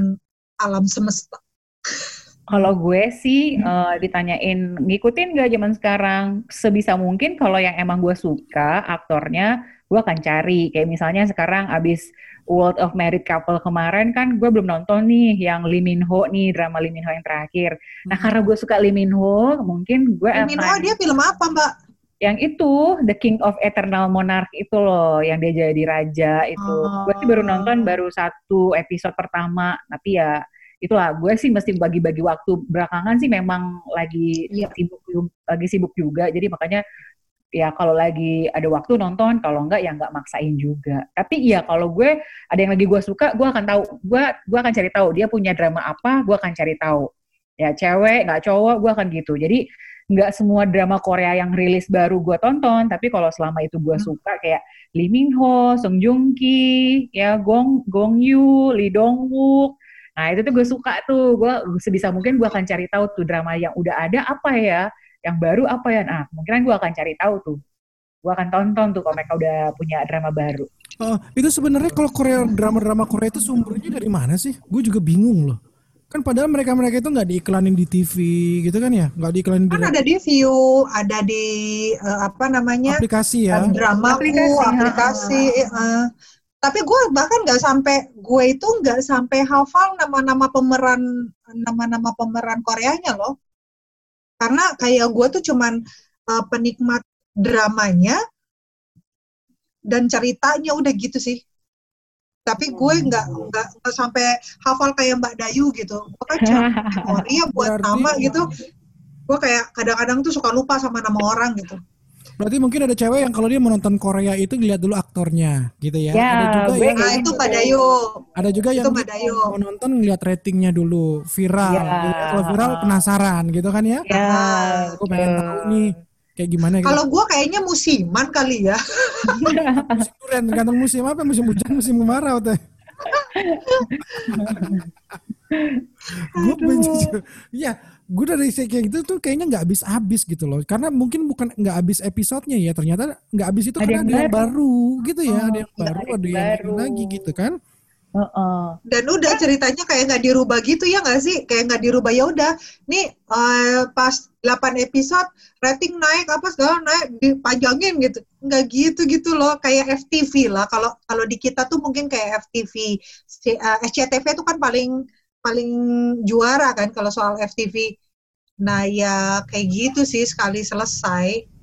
alam semesta? Kalau gue sih uh, ditanyain ngikutin gak zaman sekarang, sebisa mungkin kalau yang emang gue suka aktornya, gue akan cari. Kayak misalnya sekarang abis World of Married Couple kemarin kan gue belum nonton nih yang Lee Min Ho nih drama Lee Min Ho yang terakhir. Nah hmm. karena gue suka Lee Min Ho, mungkin gue Lee Min Ho dia film apa mbak? Yang itu The King of Eternal Monarch itu loh yang dia jadi raja itu oh. gue sih baru nonton baru satu episode pertama tapi ya itulah gue sih mesti bagi-bagi waktu belakangan sih memang lagi ya. sibuk lagi sibuk juga jadi makanya ya kalau lagi ada waktu nonton, kalau enggak ya enggak maksain juga. Tapi iya kalau gue ada yang lagi gue suka, gue akan tahu, gue gue akan cari tahu dia punya drama apa, gue akan cari tahu. Ya cewek nggak cowok, gue akan gitu. Jadi nggak semua drama Korea yang rilis baru gue tonton, tapi kalau selama itu gue hmm. suka kayak Lee Min Ho, Song Joong Ki, ya Gong Gong Yu, Lee Dong Wook. Nah itu tuh gue suka tuh, gue sebisa mungkin gue akan cari tahu tuh drama yang udah ada apa ya, yang baru apa ya. Nah kemungkinan gue akan cari tahu tuh, gue akan tonton tuh kalau mereka udah punya drama baru. Oh, itu sebenarnya kalau Korea drama-drama Korea itu sumbernya dari mana sih? Gue juga bingung loh. Kan padahal mereka-mereka itu nggak diiklanin di TV gitu kan ya? Nggak diiklanin kan di ada di View, ada di uh, apa namanya? Aplikasi ya. Drama aplikasi. aplikasi uh, tapi gue bahkan nggak sampai gue itu nggak sampai hafal nama-nama pemeran nama-nama pemeran Koreanya loh. Karena kayak gue tuh cuman uh, penikmat dramanya dan ceritanya udah gitu sih tapi gue hmm. nggak nggak sampai hafal kayak Mbak Dayu gitu gue kan cuma Korea buat Berarti, nama gitu gue kayak kadang-kadang tuh suka lupa sama nama orang gitu Berarti mungkin ada cewek yang kalau dia menonton Korea itu lihat dulu aktornya gitu ya. ya ada juga yang nah, itu Mbak Dayu. Ada juga yang menonton ngeliat ratingnya dulu viral. Ya. Gitu. Kalau viral penasaran gitu kan ya. Ya. Aku pengen tahu nih kayak gimana gitu. Kalau gue kayaknya musiman kali ya. musim durian, gantung musim apa? Musim hujan, musim kemarau teh. gue benci Iya, gue dari kayak gitu tuh kayaknya nggak habis-habis gitu loh. Karena mungkin bukan nggak habis episodenya ya, ternyata nggak habis itu ada karena yang ada yang baru gitu ya, oh, ada yang baru, ada yang, baru. lagi gitu kan. Uh -uh. Dan udah ceritanya kayak nggak dirubah gitu ya nggak sih? Kayak nggak dirubah ya udah. Nih uh, pas 8 episode rating naik apa segala naik dipanjangin gitu. Nggak gitu gitu loh. Kayak FTV lah. Kalau kalau di kita tuh mungkin kayak FTV. Uh, SCTV tuh kan paling paling juara kan kalau soal FTV. Nah ya kayak gitu sih sekali selesai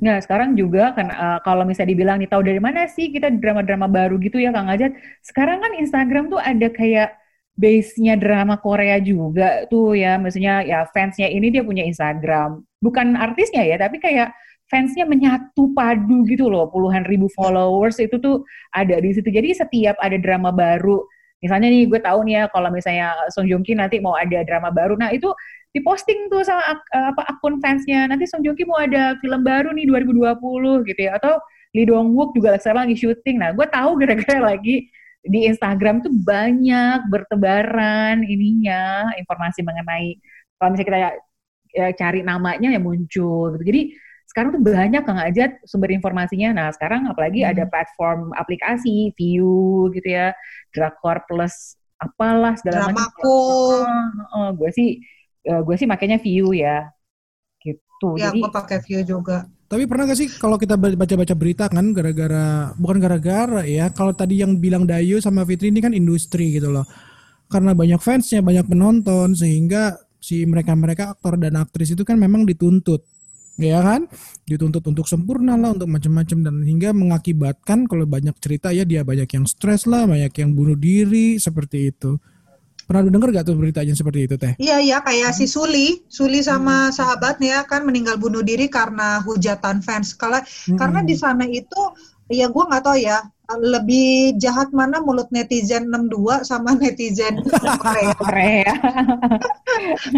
Nah, sekarang juga kan uh, kalau misalnya dibilang nih tahu dari mana sih kita drama-drama baru gitu ya Kang Ajat. Sekarang kan Instagram tuh ada kayak base-nya drama Korea juga tuh ya. Maksudnya ya fansnya ini dia punya Instagram. Bukan artisnya ya, tapi kayak fansnya menyatu padu gitu loh. Puluhan ribu followers itu tuh ada di situ. Jadi setiap ada drama baru, misalnya nih gue tahu nih ya kalau misalnya Song Joong Ki nanti mau ada drama baru. Nah, itu diposting tuh sama ak eh, apa akun fansnya nanti Song Joong Ki mau ada film baru nih 2020 gitu ya atau Lee Dong Wook juga sekarang lagi syuting nah gue tahu gara-gara lagi di Instagram tuh banyak bertebaran ininya informasi mengenai kalau misalnya kita ya, cari namanya yang muncul gitu jadi sekarang tuh banyak kang aja sumber informasinya. Nah sekarang apalagi hmm. ada platform aplikasi, View gitu ya, Drakor Plus, apalah segala macam. Oh, oh, gue sih uh, gue sih makanya view ya. Gitu. Ya gue pakai view juga. Tapi pernah gak sih kalau kita baca-baca berita kan gara-gara bukan gara-gara ya kalau tadi yang bilang Dayu sama Fitri ini kan industri gitu loh. Karena banyak fansnya banyak penonton sehingga si mereka-mereka aktor dan aktris itu kan memang dituntut. Ya kan? Dituntut untuk sempurna lah untuk macam-macam dan hingga mengakibatkan kalau banyak cerita ya dia banyak yang stres lah banyak yang bunuh diri seperti itu Pernah lu denger gak tuh beritanya seperti itu teh? Iya iya kayak si Suli, Suli sama hmm. sahabatnya kan meninggal bunuh diri karena hujatan fans. Kalau hmm. karena di sana itu ya gue nggak tahu ya lebih jahat mana mulut netizen 62 sama netizen Korea. Korea.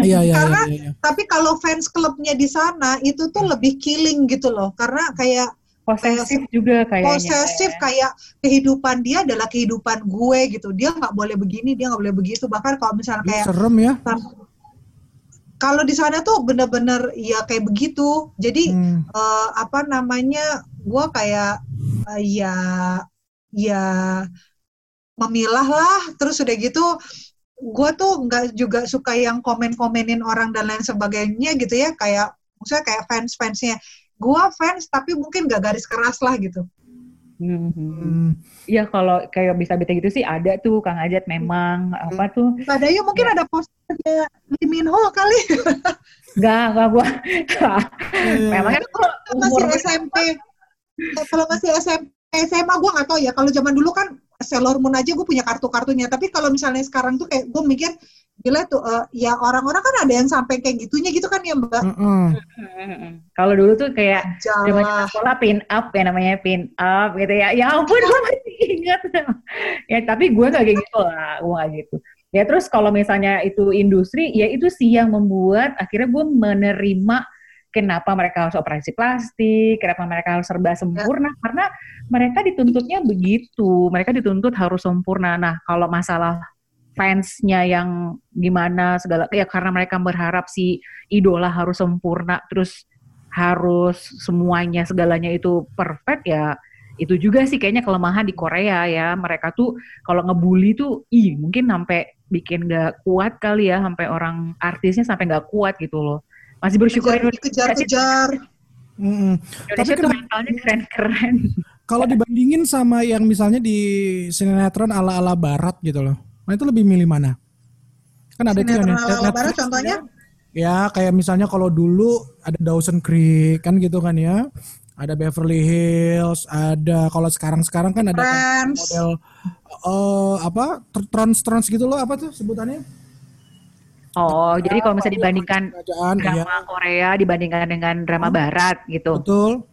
iya, iya, karena iya, iya. tapi kalau fans klubnya di sana itu tuh lebih killing gitu loh. Karena kayak posesif juga kayaknya posesif ya. kayak kehidupan dia adalah kehidupan gue gitu. Dia nggak boleh begini dia nggak boleh begitu. Bahkan kalau misalnya kayak serem ya. Kalau di sana tuh bener-bener ya kayak begitu. Jadi hmm. uh, apa namanya gue kayak uh, ya ya memilah lah. Terus udah gitu gue tuh nggak juga suka yang komen-komenin orang dan lain sebagainya gitu ya. Kayak maksudnya kayak fans-fansnya gue fans tapi mungkin gak garis keras lah gitu Hmm. Ya kalau kayak bisa bisa gitu sih ada tuh Kang Ajat memang hmm. apa tuh? Ada ya mungkin ya. ada posternya Lee Min Ho kali. Gak, gak gua. Memangnya kalau masih SMP, kalau masih SMP SMA gue gak tau ya. Kalau zaman dulu kan Sailor Moon aja gue punya kartu-kartunya. Tapi kalau misalnya sekarang tuh kayak gue mikir gila tuh uh, ya orang-orang kan ada yang sampai kayak gitunya gitu kan ya mbak? Mm -hmm. kalau dulu tuh kayak zaman sekolah pin up ya namanya pin up gitu ya. Ya ampun gue masih ingat. Ya tapi gue gak kayak gitu lah gue gak gitu. Ya terus kalau misalnya itu industri ya itu sih yang membuat akhirnya gue menerima kenapa mereka harus operasi plastik kenapa mereka harus serba sempurna ya. karena mereka dituntutnya begitu. Mereka dituntut harus sempurna. Nah kalau masalah fansnya yang gimana segala ya karena mereka berharap si idola harus sempurna terus harus semuanya segalanya itu perfect ya itu juga sih kayaknya kelemahan di Korea ya. Mereka tuh kalau ngebully tuh ih mungkin sampai bikin gak kuat kali ya sampai orang artisnya sampai gak kuat gitu loh. Masih bersyukur Indonesia kejar. Mm Indonesia Tapi tuh mentalnya keren-keren kalau dibandingin sama yang misalnya di sinetron ala-ala barat gitu loh Nah itu lebih milih mana? Kan ada tuh yang Netflix, contohnya? Ya kayak misalnya kalau dulu ada Dawson Creek kan gitu kan ya. Ada Beverly Hills, ada kalau sekarang-sekarang kan ada Friends. model uh, apa trans trans gitu loh apa tuh sebutannya? Oh, jadi kalau misalnya dibandingkan drama iya. Korea dibandingkan dengan drama hmm. Barat gitu. Betul.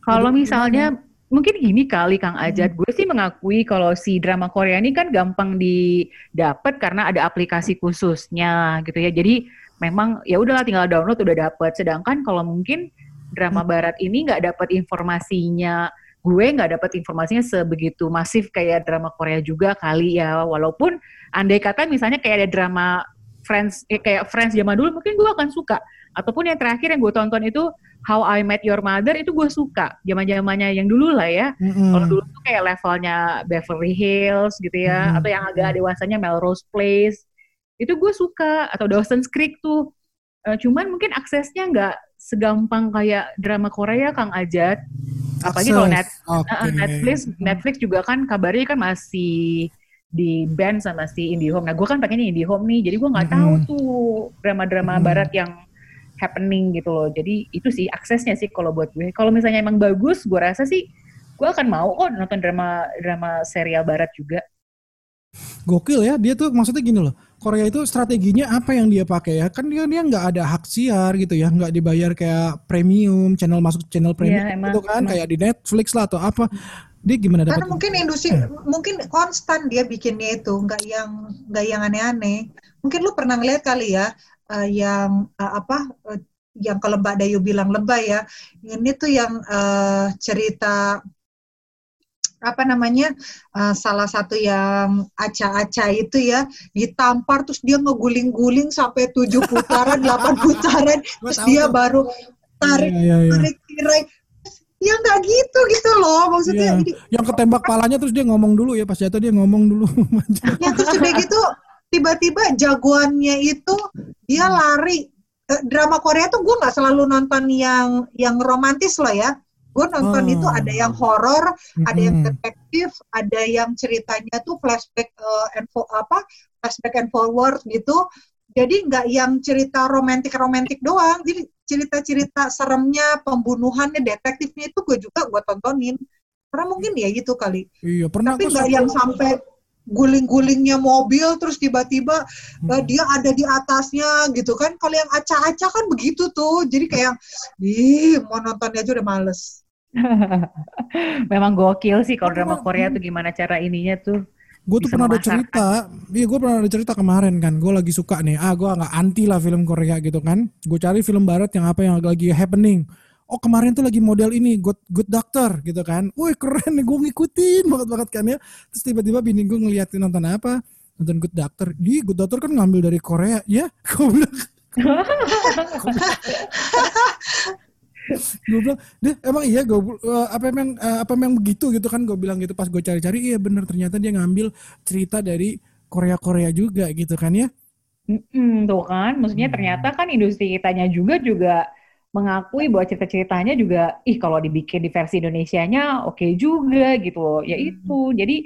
Kalau misalnya mungkin gini kali Kang Ajat, gue sih mengakui kalau si drama Korea ini kan gampang didapat karena ada aplikasi khususnya gitu ya. Jadi memang ya udahlah tinggal download udah dapet. Sedangkan kalau mungkin drama hmm. barat ini nggak dapat informasinya, gue nggak dapat informasinya sebegitu masif kayak drama Korea juga kali ya. Walaupun andai kata misalnya kayak ada drama Friends eh, kayak Friends zaman dulu mungkin gue akan suka. Ataupun yang terakhir yang gue tonton itu How I Met Your Mother itu gue suka zaman zamannya yang dulu lah ya mm-hmm. kalau dulu tuh kayak levelnya Beverly Hills gitu ya mm-hmm. atau yang agak dewasanya Melrose Place itu gue suka atau Dawson's Creek tuh uh, cuman mungkin aksesnya nggak segampang kayak drama Korea Kang Ajat apalagi kalau net, okay. uh, Netflix Netflix juga kan kabarnya kan masih di band sama si IndiHome. Nah, gue kan pakainya IndiHome nih, jadi gue nggak tahu tuh drama-drama mm-hmm. barat yang happening gitu loh. Jadi itu sih aksesnya sih kalau buat gue. Kalau misalnya emang bagus, gue rasa sih gue akan mau kok nonton drama drama serial barat juga. Gokil ya, dia tuh maksudnya gini loh. Korea itu strateginya apa yang dia pakai ya? Kan dia dia nggak ada hak siar gitu ya, nggak dibayar kayak premium, channel masuk channel premium ya, emang, gitu kan, emang. kayak di Netflix lah atau apa. Dia gimana dapat? Karena mungkin industri hmm. mungkin konstan dia bikinnya itu, nggak yang nggak yang aneh-aneh. Mungkin lu pernah ngeliat kali ya, uh, yang uh, apa uh, yang kalau Mbak Dayu bilang lebay ya ini tuh yang uh, cerita apa namanya uh, salah satu yang aca-aca itu ya ditampar terus dia ngeguling-guling sampai tujuh putaran delapan putaran terus dia baru tarik yeah, yeah, yeah. tarik tirai ya nggak gitu gitu loh maksudnya yeah. yang ketembak palanya terus dia ngomong dulu ya pas jatuh dia ngomong dulu ya terus udah gitu tiba-tiba jagoannya itu dia hmm. lari eh, drama Korea tuh gue nggak selalu nonton yang yang romantis loh ya gue nonton oh. itu ada yang horor mm-hmm. ada yang detektif ada yang ceritanya tuh flashback uh, and for, apa flashback and forward gitu jadi nggak yang cerita romantik romantik doang jadi cerita-cerita seremnya pembunuhannya detektifnya itu gue juga gue tontonin karena mungkin ya gitu kali iya pernah tapi nggak yang sampai guling-gulingnya mobil terus tiba-tiba hmm. uh, dia ada di atasnya gitu kan. Kalau yang acak-acak kan begitu tuh. Jadi kayak ih mau nontonnya aja udah males. Memang gokil sih kalau drama Korea tuh gimana cara ininya tuh gue tuh pernah ada cerita. Iya gue pernah ada cerita kemarin kan. Gue lagi suka nih. Ah gue nggak anti lah film Korea gitu kan. Gue cari film barat yang apa yang lagi happening oh kemarin tuh lagi model ini good good doctor gitu kan. Woi keren nih gue ngikutin banget banget kan ya. Terus tiba-tiba bini gue ngeliatin nonton apa? Nonton good doctor. Di good doctor kan ngambil dari Korea ya? Gue bilang. Gue bilang deh emang iya gue uh, apa emang uh, apa emang begitu? Gitu kan gue bilang gitu pas gue cari-cari. Iya bener ternyata dia ngambil cerita dari Korea Korea juga gitu kan ya. Mm tuh kan. Maksudnya ternyata kan industri kitanya juga juga mengakui bahwa cerita-ceritanya juga ih kalau dibikin di versi Indonesianya oke okay juga gitu loh. Ya hmm. itu. Jadi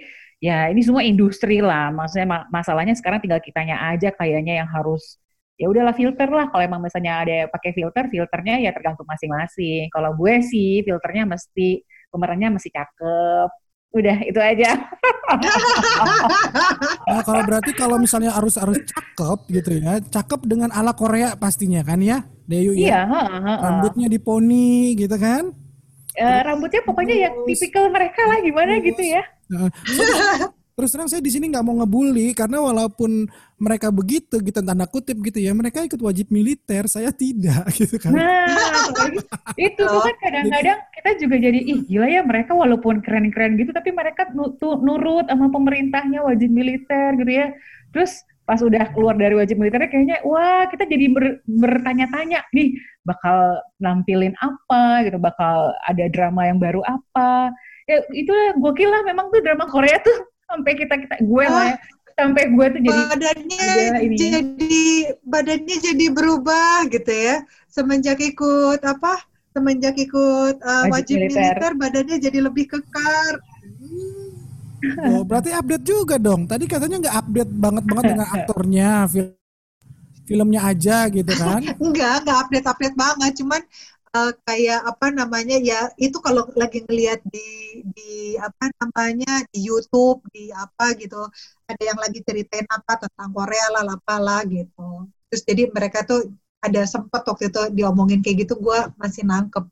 ya ini semua industri lah. Maksudnya masalahnya sekarang tinggal kitanya aja kayaknya yang harus ya udahlah filter lah kalau emang misalnya ada pakai filter filternya ya tergantung masing-masing kalau gue sih filternya mesti pemerannya mesti cakep Udah itu aja. nah kalau berarti kalau misalnya harus harus cakep gitu ya, cakep dengan ala Korea pastinya kan ya, Deyu ya. Iya. Ha, ha, ha. Rambutnya diponi gitu kan? Uh, rambutnya pokoknya ya tipikal mereka lah gimana gitu ya. Terus terang saya di sini nggak mau ngebully karena walaupun mereka begitu gitu tanda kutip gitu ya mereka ikut wajib militer saya tidak gitu kan. Nah itu tuh kan kadang-kadang kita juga jadi ih gila ya mereka walaupun keren-keren gitu tapi mereka nurut sama pemerintahnya wajib militer gitu ya. Terus pas udah keluar dari wajib militernya kayaknya wah kita jadi ber, bertanya-tanya nih bakal nampilin apa gitu bakal ada drama yang baru apa? Ya itu gokil lah memang tuh drama Korea tuh sampai kita kita gue lah ya sampai gue tuh jadi badannya ini. jadi badannya jadi berubah gitu ya semenjak ikut apa semenjak ikut uh, wajib, wajib militer. militer badannya jadi lebih kekar Oh, berarti update juga dong. Tadi katanya nggak update banget banget dengan aktornya, film filmnya aja gitu kan? enggak, nggak update-update banget. Cuman uh, kayak apa namanya ya itu kalau lagi ngelihat di di apa namanya di YouTube di apa gitu ada yang lagi ceritain apa tentang Korea lah lah gitu. Terus jadi mereka tuh ada sempet waktu itu diomongin kayak gitu gue masih nangkep.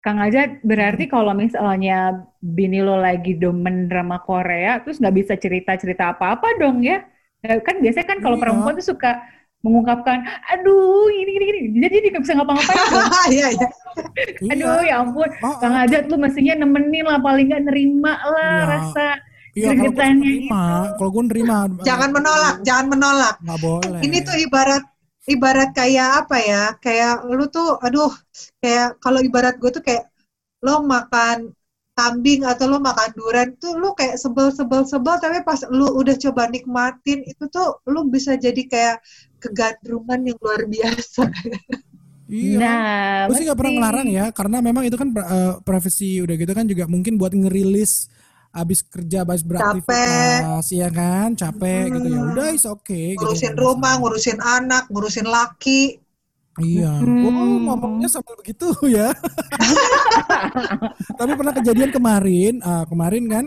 Kang Aja berarti kalau misalnya bini lo lagi demen drama Korea terus nggak bisa cerita cerita apa apa dong ya? Kan biasanya kan kalau iya. perempuan tuh suka mengungkapkan, aduh ini ini ini, jadi dia nggak bisa ngapa-ngapain. Iya iya. aduh ya ampun, oh, Kang oh. Ajat lu mestinya nemenin lah paling nggak nerima lah ya. rasa Iya, kalau gue nerima, kalau gue nerima. Jangan menolak, jangan menolak. Nggak boleh. Ini tuh ibarat ibarat kayak apa ya? Kayak lu tuh, aduh, kayak kalau ibarat gue tuh kayak lo makan kambing atau lo makan durian tuh lo kayak sebel sebel sebel tapi pas lo udah coba nikmatin itu tuh lo bisa jadi kayak kegandrungan yang luar biasa. Iya. Nah, gue sih gak pernah ngelarang ya, karena memang itu kan uh, profesi udah gitu kan juga mungkin buat ngerilis abis kerja, abis beraktivitas, capek. ya kan, capek hmm. gitu ya. Udah, is oke. Okay, gitu. ngurusin gitu, rumah, ngurusin anak, ngurusin laki. Iya, hmm. oh ngomongnya sampai begitu ya. Tapi pernah kejadian kemarin, uh, kemarin kan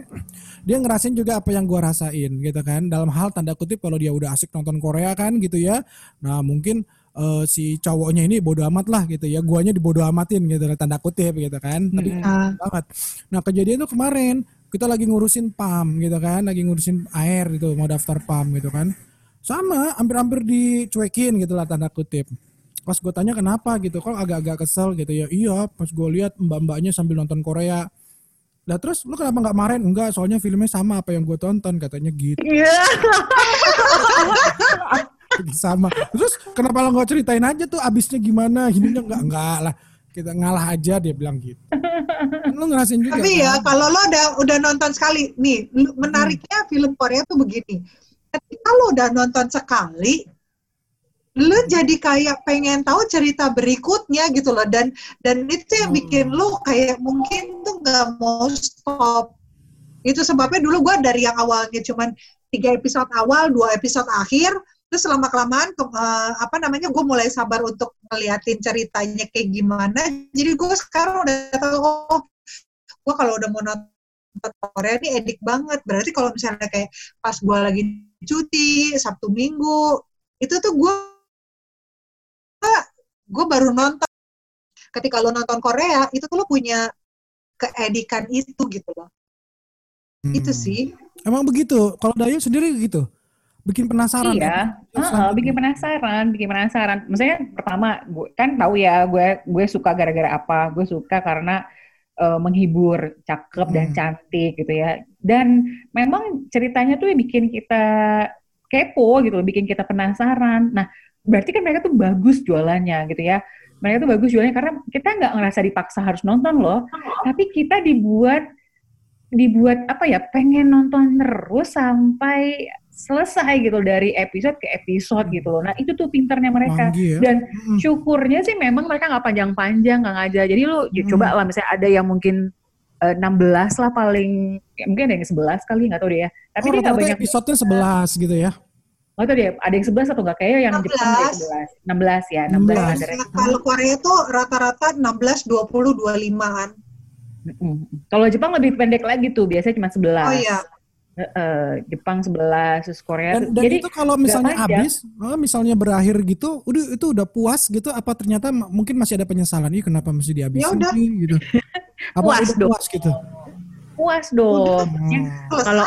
dia ngerasain juga apa yang gua rasain gitu kan. Dalam hal tanda kutip kalau dia udah asik nonton Korea kan gitu ya. Nah mungkin uh, si cowoknya ini bodoh amat lah gitu ya. Guanya dibodoh amatin gitu tanda kutip gitu kan. Tapi hmm. banget. Nah kejadian itu kemarin kita lagi ngurusin PAM gitu kan, lagi ngurusin air gitu, mau daftar PAM gitu kan. Sama, hampir-hampir dicuekin gitu lah tanda kutip pas gue tanya kenapa gitu kok agak-agak kesel gitu ya iya pas gue lihat mbak-mbaknya sambil nonton Korea lah terus lu kenapa nggak marahin? Enggak soalnya filmnya sama apa yang gue tonton katanya gitu. Yeah. sama. Terus kenapa lo nggak ceritain aja tuh abisnya gimana? Ininya enggak enggak lah. Kita ngalah aja dia bilang gitu. Kan lu ngerasin juga tapi ya, kan? kalau lo udah udah nonton sekali nih menariknya hmm. film Korea tuh begini. Ketika lo udah nonton sekali lu jadi kayak pengen tahu cerita berikutnya gitu loh. Dan dan itu yang hmm. bikin lu kayak mungkin tuh nggak mau stop. Itu sebabnya dulu gue dari yang awalnya cuman tiga episode awal dua episode akhir terus selama kelamaan uh, apa namanya gue mulai sabar untuk ngeliatin ceritanya kayak gimana. Jadi gue sekarang udah tahu oh gue kalau udah mau nonton Korea ini edik banget. Berarti kalau misalnya kayak pas gue lagi cuti Sabtu Minggu itu tuh gue gue baru nonton. Ketika lo nonton Korea itu tuh lo punya keedikan itu gitu loh. Hmm. itu sih. Emang begitu? Kalau Dayu sendiri gitu? Bikin penasaran iya. ya? uh, uh, bikin penasaran bikin penasaran. Maksudnya pertama gue kan tahu ya gue gue suka gara-gara apa? Gue suka karena uh, menghibur cakep hmm. dan cantik gitu ya. Dan memang ceritanya tuh bikin kita kepo gitu bikin kita penasaran. Nah berarti kan mereka tuh bagus jualannya gitu ya. Mereka tuh bagus jualannya karena kita nggak ngerasa dipaksa harus nonton loh, tapi kita dibuat dibuat apa ya pengen nonton terus sampai selesai gitu dari episode ke episode gitu loh. Nah itu tuh pinternya mereka ya? dan hmm. syukurnya sih memang mereka nggak panjang-panjang nggak ngajak. Jadi lu hmm. coba lah misalnya ada yang mungkin uh, eh, 16 lah paling ya mungkin ada yang 11 kali nggak tahu deh ya. Tapi oh, dia nggak banyak episodenya 11 gitu ya. Oh itu dia, ada yang 11 atau enggak? Kayaknya yang 16. Jepang ada 11. 16 ya, 16. 16. Nah, kalau Korea tuh rata-rata 16, 20, 25-an. Kalau Jepang lebih pendek lagi tuh, biasanya cuma 11. Oh iya. Uh, Jepang 11, terus Korea. Dan, dan Jadi itu kalau misalnya habis, oh, misalnya berakhir gitu, udah itu udah puas gitu? Apa ternyata mungkin masih ada penyesalan? Ih kenapa mesti dihabisin? Ya gitu. Apa puas udah dong. puas gitu? Puas dong. Kalau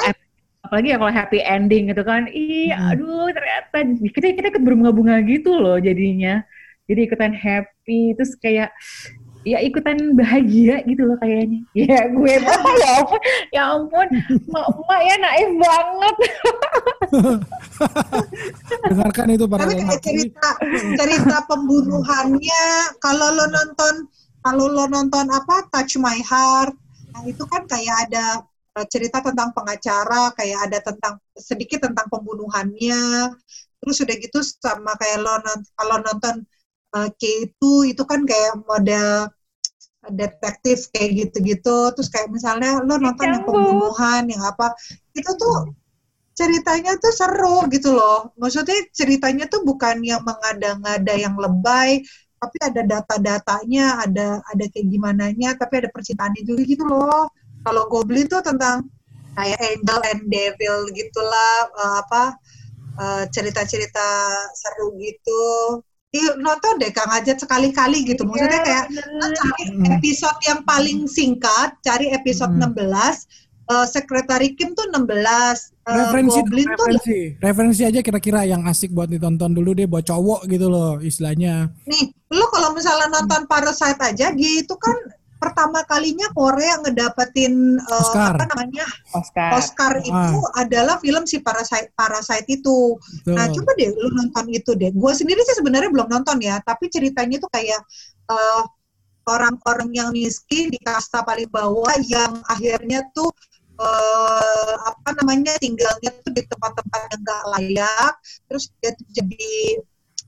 apalagi ya kalau happy ending gitu kan, ih hmm. aduh ternyata kita kita ikut berbunga-bunga gitu loh jadinya. Jadi ikutan happy, terus kayak ya ikutan bahagia gitu loh kayaknya. Ya gue mah ya ampun, ya ampun, mak mak ya naif banget. Dengarkan itu para Tapi kayak cerita cerita pembunuhannya kalau lo nonton kalau lo nonton apa Touch My Heart, nah itu kan kayak ada cerita tentang pengacara, kayak ada tentang sedikit tentang pembunuhannya. Terus udah gitu sama kayak lo kalau nonton uh, K itu itu kan kayak model detektif kayak gitu-gitu. Terus kayak misalnya lo nonton yang pembunuhan yang apa itu tuh ceritanya tuh seru gitu loh. Maksudnya ceritanya tuh bukan yang mengada-ngada yang lebay tapi ada data-datanya ada ada kayak gimana nya tapi ada percintaannya juga gitu loh kalau Goblin tuh tentang kayak angel and devil gitulah uh, apa uh, cerita-cerita seru gitu Iya, nonton deh Kang Ajat sekali-kali gitu. Iya, Maksudnya kayak ya, cari episode yang paling singkat, cari episode hmm. 16, uh, Sekretari Kim tuh 16, uh, referensi, Goblin referensi, tuh referensi aja kira-kira yang asik buat ditonton dulu deh buat cowok gitu loh istilahnya. Nih, lo kalau misalnya nonton Parasite aja gitu kan pertama kalinya Korea ngedapetin uh, Oscar. apa namanya Oscar, Oscar ah. itu adalah film si Parasite Parasite itu. Betul. Nah coba deh lu nonton itu deh. Gue sendiri sih sebenarnya belum nonton ya, tapi ceritanya itu kayak uh, orang-orang yang miskin di kasta paling bawah yang akhirnya tuh uh, apa namanya tinggalnya tuh di tempat-tempat yang gak layak. Terus dia tuh jadi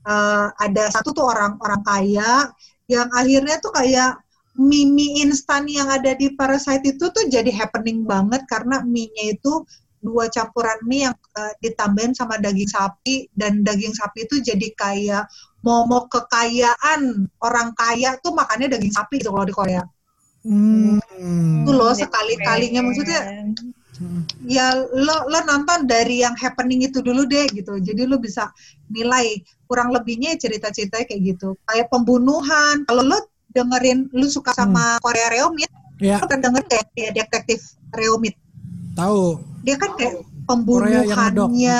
uh, ada satu tuh orang-orang kaya yang akhirnya tuh kayak mie instan yang ada di Parasite itu tuh jadi happening banget karena mie-nya itu dua campuran mie yang uh, ditambahin sama daging sapi dan daging sapi itu jadi kayak momok kekayaan. Orang kaya tuh makannya daging sapi gitu kalau di Korea. Hmm. Itu loh sekali kalinya maksudnya ya lo lo nonton dari yang happening itu dulu deh gitu. Jadi lo bisa nilai kurang lebihnya cerita-ceritanya kayak gitu. Kayak pembunuhan. Kalau lo dengerin lu suka sama hmm. Korea Reomit, ya. lu kan denger kayak dia detektif Reomit. Tahu. Dia kan kayak pembunuhannya,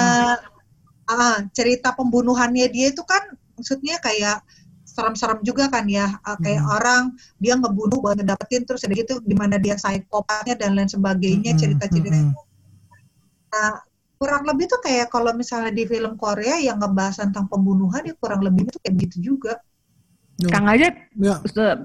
ah, cerita pembunuhannya dia itu kan maksudnya kayak serem-serem juga kan ya, uh, kayak hmm. orang dia ngebunuh buat ngedapetin terus ada gitu gimana dia psikopatnya dan lain sebagainya hmm. cerita-cerita hmm. itu. Nah, kurang lebih tuh kayak kalau misalnya di film Korea yang ngebahas tentang pembunuhan ya kurang lebih itu kayak gitu juga. Kang aja ya.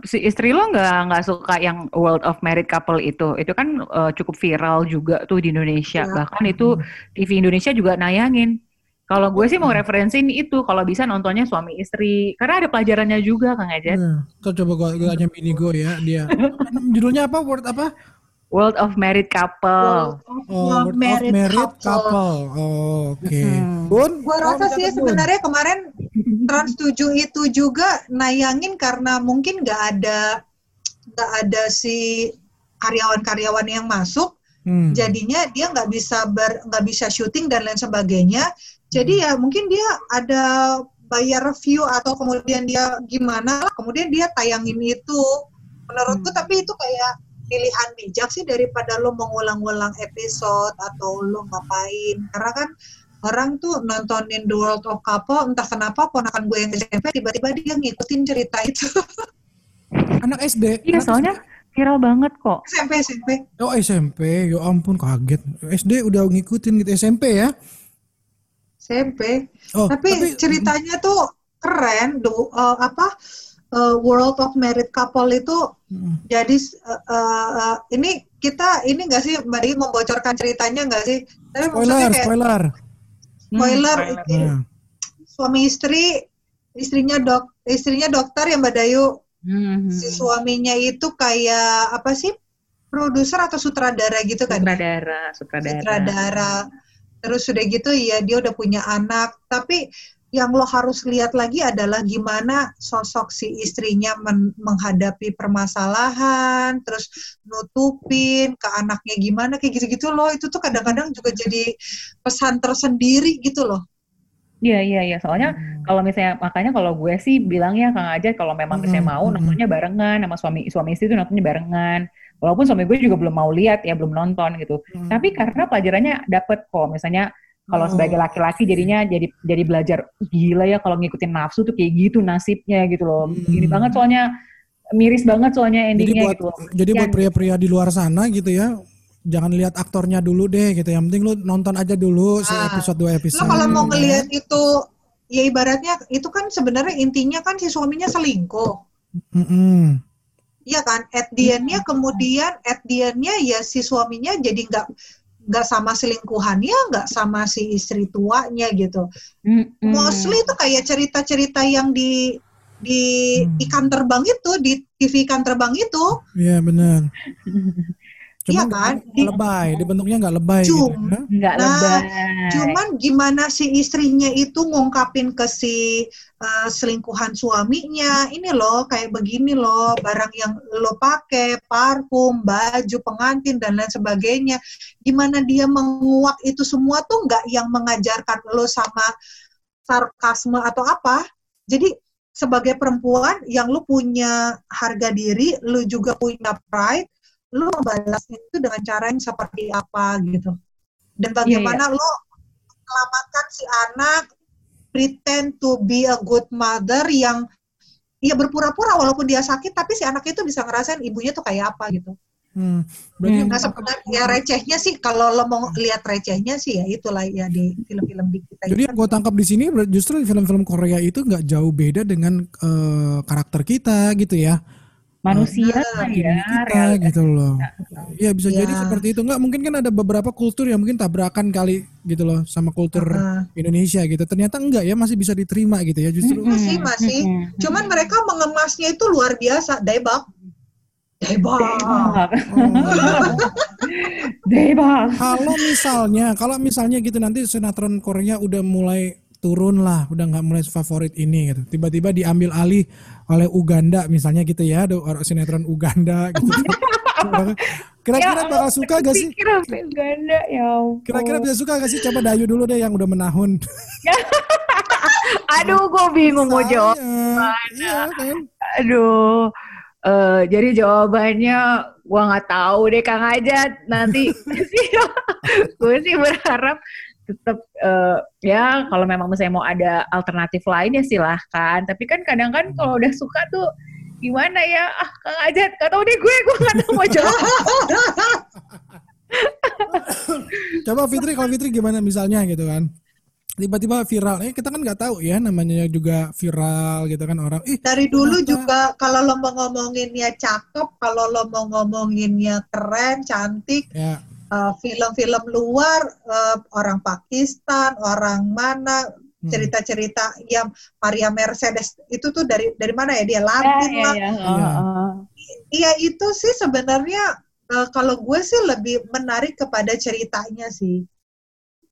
si istri lo nggak nggak suka yang World of Married Couple itu, itu kan uh, cukup viral juga tuh di Indonesia. Ya. Bahkan itu TV Indonesia juga nayangin. Kalau gue sih mau referensiin itu, kalau bisa nontonnya suami istri, karena ada pelajarannya juga Kang aja. Ya. coba gue, gue aja mini gue ya dia. Judulnya apa? Word apa? World of Married Couple. World of, oh, World married, of married Couple. couple. Oh, Oke. Okay. Hmm. Bun? Gua rasa sih sebenarnya kemarin Trans 7 itu juga nayangin karena mungkin nggak ada nggak ada si karyawan-karyawan yang masuk. Hmm. Jadinya dia nggak bisa ber nggak bisa syuting dan lain sebagainya. Jadi ya mungkin dia ada bayar review atau kemudian dia gimana kemudian dia tayangin itu menurutku hmm. tapi itu kayak pilihan bijak sih daripada lo mengulang-ulang episode atau lo ngapain. Karena kan orang tuh nontonin The World of Couple entah kenapa ponakan gue yang SMP tiba-tiba dia ngikutin cerita itu. Anak SD iya soalnya viral banget kok. SMP SMP oh SMP ya ampun kaget. SD udah ngikutin gitu. SMP ya? SMP oh, tapi, tapi ceritanya tuh keren do uh, apa uh, World of Married Couple itu hmm. jadi uh, uh, ini kita ini enggak sih Mbak Di membocorkan ceritanya enggak sih? Tapi spoiler, kayak, spoiler. Spoiler. Hmm, spoiler. Suami istri istrinya dok istrinya dokter ya Mbak Dayu. Hmm. Si suaminya itu kayak apa sih? Produser atau sutradara gitu kan? Sutradara, sutradara. Sutradara. Terus sudah gitu ya dia udah punya anak, tapi yang lo harus lihat lagi adalah gimana sosok si istrinya men menghadapi permasalahan, terus nutupin ke anaknya gimana kayak gitu-gitu loh. Itu tuh kadang-kadang juga jadi pesan tersendiri gitu loh. Iya iya iya. Soalnya hmm. kalau misalnya makanya kalau gue sih bilangnya Kang aja kalau memang misalnya hmm. mau hmm. nontonnya barengan sama suami suami istri itu nontonnya barengan. Walaupun suami gue juga belum mau lihat ya belum nonton gitu. Hmm. Tapi karena pelajarannya dapet kok. Misalnya kalau oh. sebagai laki-laki jadinya jadi jadi belajar gila ya kalau ngikutin nafsu tuh kayak gitu nasibnya gitu loh. Hmm. Gini banget soalnya miris banget soalnya endingnya jadi buat, gitu. Jadi buat pria-pria di luar sana gitu ya, jangan lihat aktornya dulu deh gitu. Yang penting lu nonton aja dulu ah. episode dua episode. Lo kalau mau ngelihat itu ya ibaratnya itu kan sebenarnya intinya kan si suaminya selingkuh. Mm -hmm. Iya kan, at the end-nya kemudian at the end-nya ya si suaminya jadi nggak nggak sama selingkuhannya, nggak sama si istri tuanya gitu. Mm-hmm. Mostly itu kayak cerita-cerita yang di di mm. ikan terbang itu, di TV ikan terbang itu. Iya yeah, benar. Iya kan? Lebay, dibentuknya nggak lebay. Cum, gitu, ya? Nggak nah, lebay. Cuman gimana si istrinya itu ngungkapin ke si uh, selingkuhan suaminya, ini loh kayak begini loh, barang yang lo pakai, parfum, baju, pengantin dan lain sebagainya. Gimana dia menguak itu semua tuh nggak yang mengajarkan lo sama sarkasme atau apa. Jadi sebagai perempuan yang lu punya harga diri, lu juga punya pride, lu membalasnya itu dengan cara yang seperti apa gitu dan bagaimana yeah, yeah. lo selamatkan si anak pretend to be a good mother yang ya berpura-pura walaupun dia sakit tapi si anak itu bisa ngerasain ibunya tuh kayak apa gitu Hmm, berarti nah, sebenarnya ya recehnya sih kalau lo mau lihat recehnya sih ya itulah ya di film-film di kita. Jadi yang gue tangkap di sini justru film-film Korea itu nggak jauh beda dengan uh, karakter kita gitu ya manusia nah, ya kita, gitu loh. ya bisa ya. jadi seperti itu. Nggak mungkin kan ada beberapa kultur yang mungkin tabrakan kali gitu loh sama kultur uh. Indonesia gitu. Ternyata enggak ya masih bisa diterima gitu ya justru. Masih masih. Cuman mereka mengemasnya itu luar biasa debak debak debak kalau misalnya kalau misalnya gitu nanti sinetron Korea udah mulai turun lah, udah nggak mulai favorit ini gitu. Tiba-tiba diambil alih oleh Uganda misalnya gitu ya, ada orang sinetron Uganda gitu. Kira-kira ya, bakal suka gak sih? Uganda ya. Kira-kira bisa suka gak sih? Coba Dayu dulu deh yang udah menahun. Aduh, gue bingung mau jawab. Iya, kan? Aduh. Uh, jadi jawabannya gue nggak tahu deh Kang Ajat nanti gue sih berharap tetap uh, ya kalau memang misalnya mau ada alternatif lain ya silahkan. Tapi kan kadang kan kalau udah suka tuh gimana ya? Ah kang aja gak tau deh gue gue gak tau mau jawab. Coba Fitri kalau Fitri gimana misalnya gitu kan? Tiba-tiba viral eh kita kan nggak tahu ya namanya juga viral gitu kan orang. Ih dari dulu kenapa? juga kalau lo mau ngomonginnya cakep kalau lo mau ngomonginnya keren cantik ya. Eh, film-film uh, luar uh, orang Pakistan, orang mana hmm. cerita-cerita hmm. yang Maria Mercedes itu tuh dari dari mana ya dia Latin ya, lah. Iya, ya. ya, itu sih sebenarnya uh, kalau gue sih lebih menarik kepada ceritanya sih.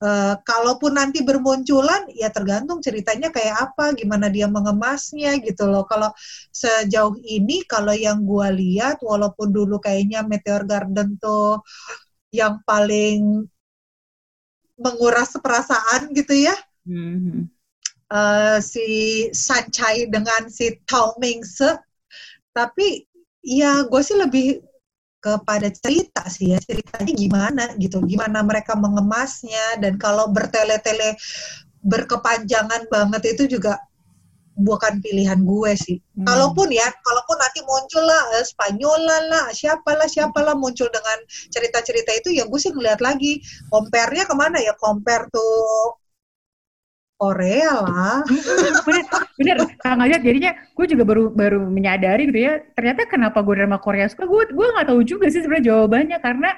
Uh, kalaupun nanti bermunculan, ya tergantung ceritanya kayak apa, gimana dia mengemasnya gitu loh. Kalau sejauh ini, kalau yang gue lihat, walaupun dulu kayaknya Meteor Garden tuh yang paling menguras perasaan gitu ya. Mm-hmm. Uh, si Sanchai dengan si Tao Mingse. Tapi ya gue sih lebih kepada cerita sih ya ceritanya gimana gitu gimana mereka mengemasnya dan kalau bertele-tele berkepanjangan banget itu juga bukan pilihan gue sih. Hmm. Kalaupun ya, kalaupun nanti muncul lah eh, Spanyola lah, siapalah siapalah muncul dengan cerita-cerita itu, ya gue sih ngeliat lagi. Compare-nya ke mana ya? Compare tuh Korea lah. bener, bener. Kang Ajat jadinya gue juga baru baru menyadari gitu ya. Ternyata kenapa gue drama Korea suka, gue gue nggak tahu juga sih sebenarnya jawabannya karena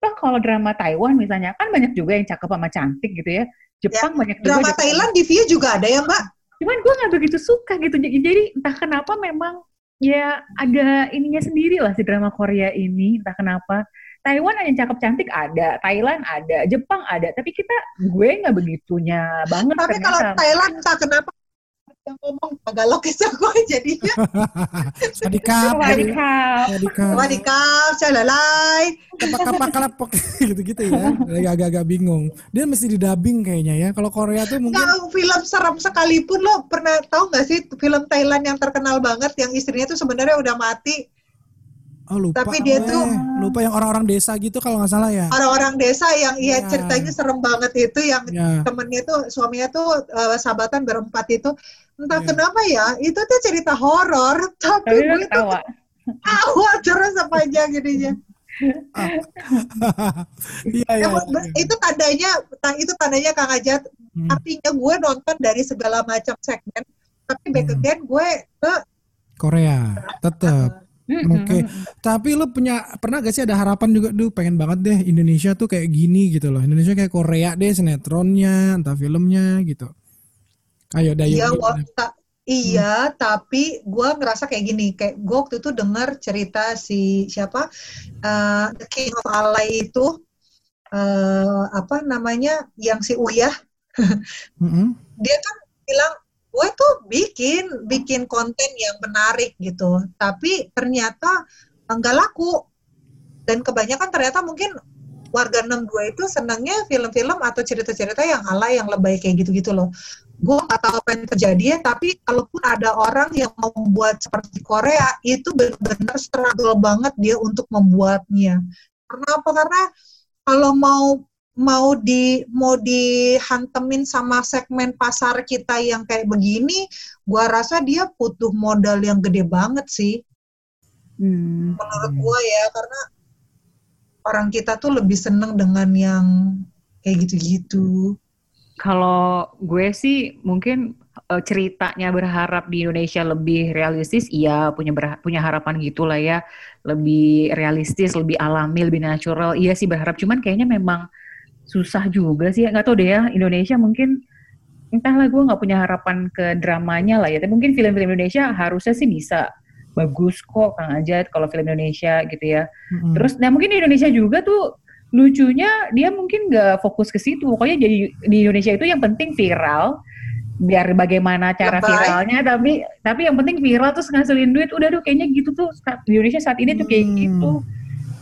toh kalau drama Taiwan misalnya kan banyak juga yang cakep sama cantik gitu ya. Jepang ya, banyak juga. Drama Thailand di view juga ada ya mbak? Cuman gue nggak begitu suka gitu. Jadi entah kenapa memang ya ada ininya sendiri lah si drama Korea ini. Entah kenapa. Taiwan yang cakep cantik ada, Thailand ada, Jepang ada, tapi kita gue nggak begitunya banget. Tapi kalau Thailand entah kenapa yang ngomong logis gue jadinya. Sadikap. Sadikap. Sadikap. Sadikap, calalai. Kalapok gitu-gitu ya. Agak-agak bingung. Dia mesti didabing kayaknya ya. Kalau Korea tuh mungkin. Nah, film serem sekalipun lo pernah tahu nggak sih film Thailand yang terkenal banget yang istrinya tuh sebenarnya udah mati Oh lupa. Tapi dia tuh lupa yang orang-orang desa gitu kalau nggak salah ya. Orang-orang desa yang iya ya. ceritanya serem banget itu yang ya. temennya tuh suaminya tuh uh, sahabatan berempat itu entah ya. kenapa ya itu tuh cerita horor tapi, tapi gue tuh tawa terus sepanjang jadinya. Iya, iya, iya. Itu tandanya, itu tandanya Kang Ajat. Hmm. Artinya gue nonton dari segala macam segmen, tapi back hmm. again gue ke Korea, tetap. Oke, okay. tapi lu punya pernah gak sih ada harapan juga, duh pengen banget deh Indonesia tuh kayak gini gitu loh. Indonesia kayak Korea deh sinetronnya, entah filmnya gitu. Ayo Dayu. Iya, waktu, iya, hmm. tapi gue ngerasa kayak gini, kayak gue waktu itu dengar cerita si siapa, uh, The King of Alay itu, uh, apa namanya, yang si Uyah, mm -hmm. dia kan bilang gue tuh bikin bikin konten yang menarik gitu. Tapi ternyata enggak laku. Dan kebanyakan ternyata mungkin warga 62 itu senangnya film-film atau cerita-cerita yang alay yang lebay kayak gitu-gitu loh. Gue gak tahu apa yang terjadi ya tapi kalaupun ada orang yang mau membuat seperti Korea itu benar-benar struggle banget dia untuk membuatnya. Karena apa? Karena kalau mau mau di mau dihantemin sama segmen pasar kita yang kayak begini, gua rasa dia butuh modal yang gede banget sih. Hmm. Menurut gua ya karena orang kita tuh lebih seneng dengan yang kayak gitu-gitu. Kalau gue sih mungkin uh, ceritanya berharap di Indonesia lebih realistis, iya punya punya harapan gitulah ya, lebih realistis, lebih alami, lebih natural. Iya sih berharap, cuman kayaknya memang susah juga sih nggak tahu deh ya Indonesia mungkin entahlah gue nggak punya harapan ke dramanya lah ya. Tapi mungkin film-film Indonesia harusnya sih bisa. Bagus kok Kang Ajat kalau film Indonesia gitu ya. Mm-hmm. terus nah mungkin di Indonesia juga tuh lucunya dia mungkin nggak fokus ke situ. Pokoknya jadi di Indonesia itu yang penting viral. Biar bagaimana cara Lepai. viralnya tapi tapi yang penting viral terus ngasilin duit. Udah tuh kayaknya gitu tuh di Indonesia saat ini tuh kayak hmm. gitu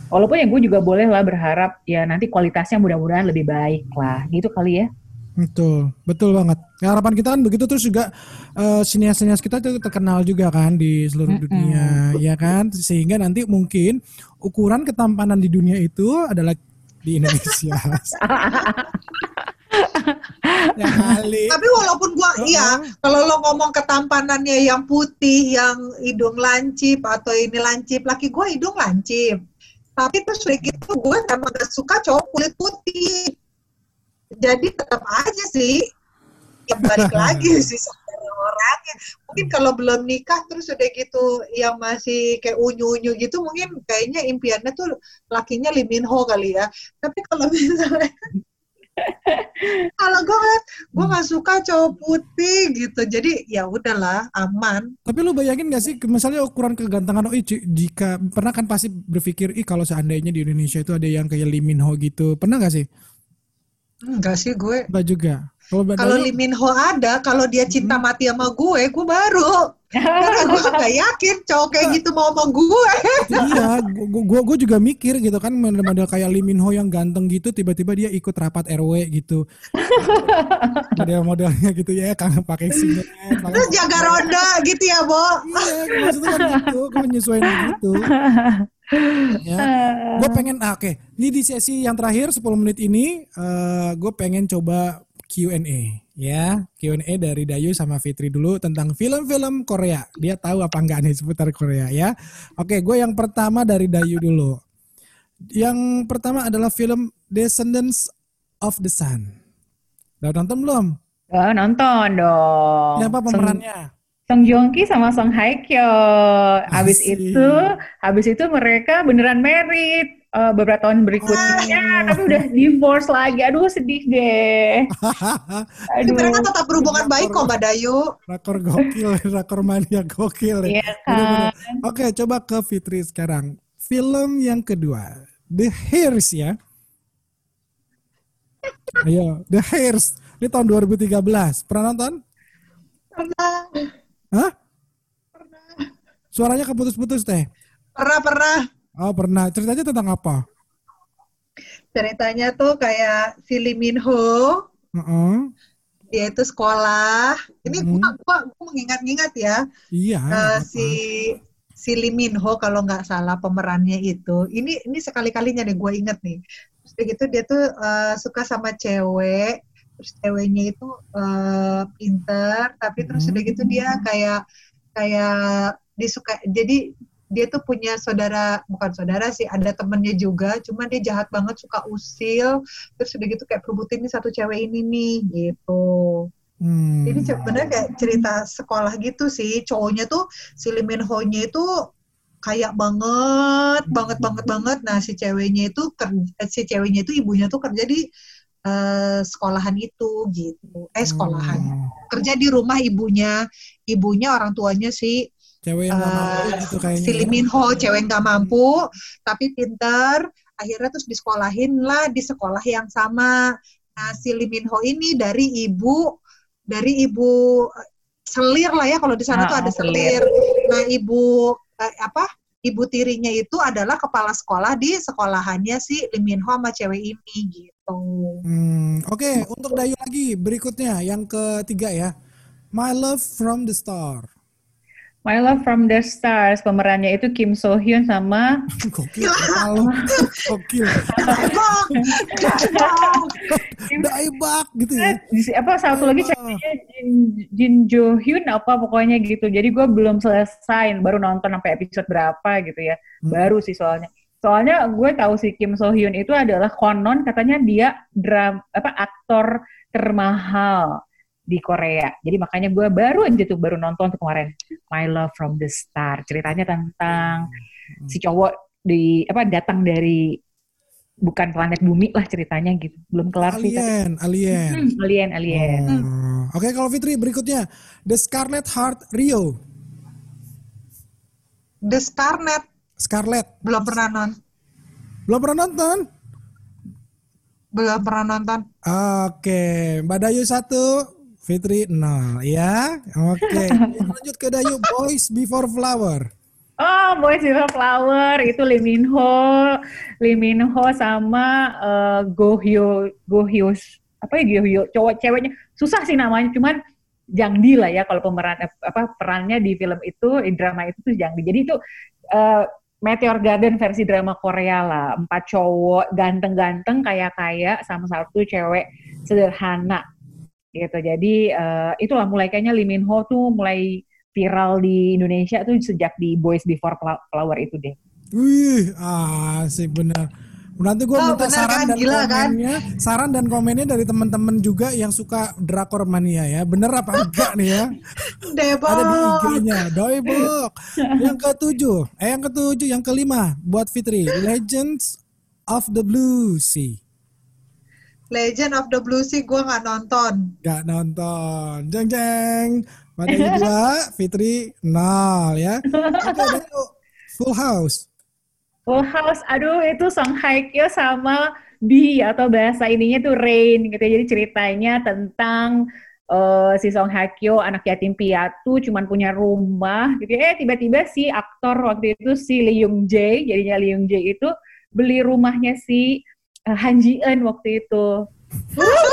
Walaupun yang gue juga boleh lah berharap ya nanti kualitasnya mudah-mudahan lebih baik lah, gitu kali ya. Betul, betul banget. Ya, harapan kita kan begitu terus juga uh, sinias-sinias kita tuh terkenal juga kan di seluruh mm -mm. dunia, ya kan? Sehingga nanti mungkin ukuran ketampanan di dunia itu adalah di Indonesia. ya kali. Tapi walaupun gua uh -huh. iya, kalau lo ngomong ketampanannya yang putih, yang hidung lancip atau ini lancip, laki gua hidung lancip tapi terus kayak gitu gue emang gak suka cowok kulit putih. Jadi tetap aja sih ya balik lagi sih sama orangnya. Mungkin kalau belum nikah terus udah gitu yang masih kayak unyu-unyu gitu mungkin kayaknya impiannya tuh lakinya Liminho kali ya. Tapi kalau misalnya kalau gue kan gue nggak suka cowok putih gitu. Jadi ya udahlah aman. Tapi lu bayangin gak sih misalnya ukuran kegantengan oh jika pernah kan pasti berpikir ih kalau seandainya di Indonesia itu ada yang kayak Lee Min Ho gitu. Pernah gak sih Enggak sih gue. Enggak juga. Kalau Lee Min Ho ada, kalau dia cinta hmm. mati sama gue, gue baru. Karena gue gak yakin cowok kayak gitu mau sama gue. iya, gue gue juga mikir gitu kan model kayak Lee Min Ho yang ganteng gitu, tiba-tiba dia ikut rapat RW gitu. Model-modelnya gitu ya, kan pakai sinyal. Terus jaga ronda gitu ya, Bo. iya, maksudnya kan gitu, gue menyesuaikan gitu. Ya. Gue pengen, ah, oke, okay. ini di sesi yang terakhir 10 menit ini, uh, eh, gue pengen coba Q&A ya Q&A dari Dayu sama Fitri dulu tentang film-film Korea dia tahu apa enggak nih seputar Korea ya oke gue yang pertama dari Dayu dulu yang pertama adalah film Descendants of the Sun udah nonton belum? Oh, nonton dong. Siapa pemerannya? Song Joong Ki sama Song Hye Kyo. Habis itu, habis itu mereka beneran married uh, beberapa tahun berikutnya, oh. tapi udah divorce lagi. Aduh sedih deh. Aduh. mereka tetap berhubungan rakor, baik kok Mbak Dayu. Rakor gokil, rakor mania gokil. Iya kan. Oke, coba ke Fitri sekarang. Film yang kedua The Hairs ya. Ayo, The Hairs. Ini tahun 2013. Pernah nonton? Pernah. Hah? Pernah. Suaranya keputus-putus teh. Pernah, pernah. Oh, pernah. Ceritanya tentang apa? Ceritanya tuh kayak si Lee Min Ho. Uh -uh. Dia itu sekolah. Ini hmm. gua, gua, gua mengingat-ingat ya. Iya. Uh, si si Lee Min Ho kalau nggak salah pemerannya itu. Ini ini sekali-kalinya nih gue inget nih. Terus gitu dia tuh uh, suka sama cewek terus ceweknya itu uh, pinter tapi terus udah gitu dia kayak kayak disuka jadi dia tuh punya saudara bukan saudara sih ada temennya juga cuman dia jahat banget suka usil terus udah gitu kayak perebutin nih satu cewek ini nih gitu. Hmm. jadi sebenarnya kayak cerita sekolah gitu sih cowoknya tuh si Lee Min Ho nya itu kayak banget banget banget banget. Nah si ceweknya itu kerja si ceweknya itu ibunya tuh kerja di uh, sekolahan itu gitu. Eh sekolahan. Hmm. Kerja di rumah ibunya, ibunya orang tuanya si cewek yang uh, mampu gitu kayaknya. Si Lee Ho, cewek nggak mampu tapi pinter. Akhirnya terus disekolahin lah di sekolah yang sama. Nah, si Lee Ho ini dari ibu dari ibu selir lah ya kalau di sana ah, tuh ada selir. Nah, ibu eh, apa? Ibu tirinya itu adalah kepala sekolah di sekolahannya si Lee Ho sama cewek ini gitu gitu. Hmm, Oke, okay. untuk Dayu lagi berikutnya yang ketiga ya. My Love from the Star. My Love from the Stars pemerannya itu Kim So Hyun sama Gokil. Gokil. Daibak gitu ya. Apa satu lagi ceweknya Jin, Jin Jo Hyun apa pokoknya gitu. Jadi gue belum selesai baru nonton sampai episode berapa gitu ya. Hmm. Baru sih soalnya. Soalnya gue tahu si Kim So Hyun itu adalah konon katanya dia dram apa aktor termahal di Korea. Jadi makanya gue baru aja tuh baru nonton tuh kemarin My Love from the Star. Ceritanya tentang si cowok di apa datang dari bukan planet bumi lah ceritanya gitu. Belum kelar alien, sih. Alien, hmm, alien, alien. Hmm. Oke, okay, kalau Fitri berikutnya The Scarlet Heart Rio. The Scarlet Scarlet. Belum pernah nonton. Belum pernah nonton? Belum pernah nonton. Oke, Mbak Dayu satu, Fitri nol, ya. Oke, lanjut ke Dayu Boys Before Flower. Oh, Boys Before Flower itu Lee Min Ho, Lee Min Ho sama uh, Go Hyo, Go Hyo, apa ya Go Hyo, cowok ceweknya susah sih namanya, cuman Jang Di lah ya kalau pemeran apa perannya di film itu, di drama itu tuh Jang Di. Jadi itu uh, Meteor Garden versi drama Korea lah. Empat cowok ganteng-ganteng, kaya-kaya, sama satu cewek sederhana. Gitu. Jadi uh, itulah mulai kayaknya Lee Min Ho tuh mulai viral di Indonesia tuh sejak di Boys Before Flower itu deh. Wih, asik bener. Nanti gue oh, minta saran kan? dan Gila, kan? komennya, kan? saran dan komennya dari teman-teman juga yang suka drakor mania ya. Bener apa enggak nih ya? Debok. Ada di IG-nya. Debok. yang ketujuh, eh yang ketujuh, yang kelima buat Fitri, Legends of the Blue Sea. Legend of the Blue Sea gue nggak nonton. Gak nonton. Jeng jeng. Pada dua, Fitri nol ya. Oke, okay, Full House. Full House, aduh itu Song Hye Kyo sama B atau bahasa ininya tuh Rain gitu. Jadi ceritanya tentang uh, si Song Hye Kyo anak yatim piatu cuman punya rumah gitu. Eh tiba-tiba si aktor waktu itu si Lee Young Jae, jadinya Lee Young Jae itu beli rumahnya si uh, Han Ji Eun waktu itu.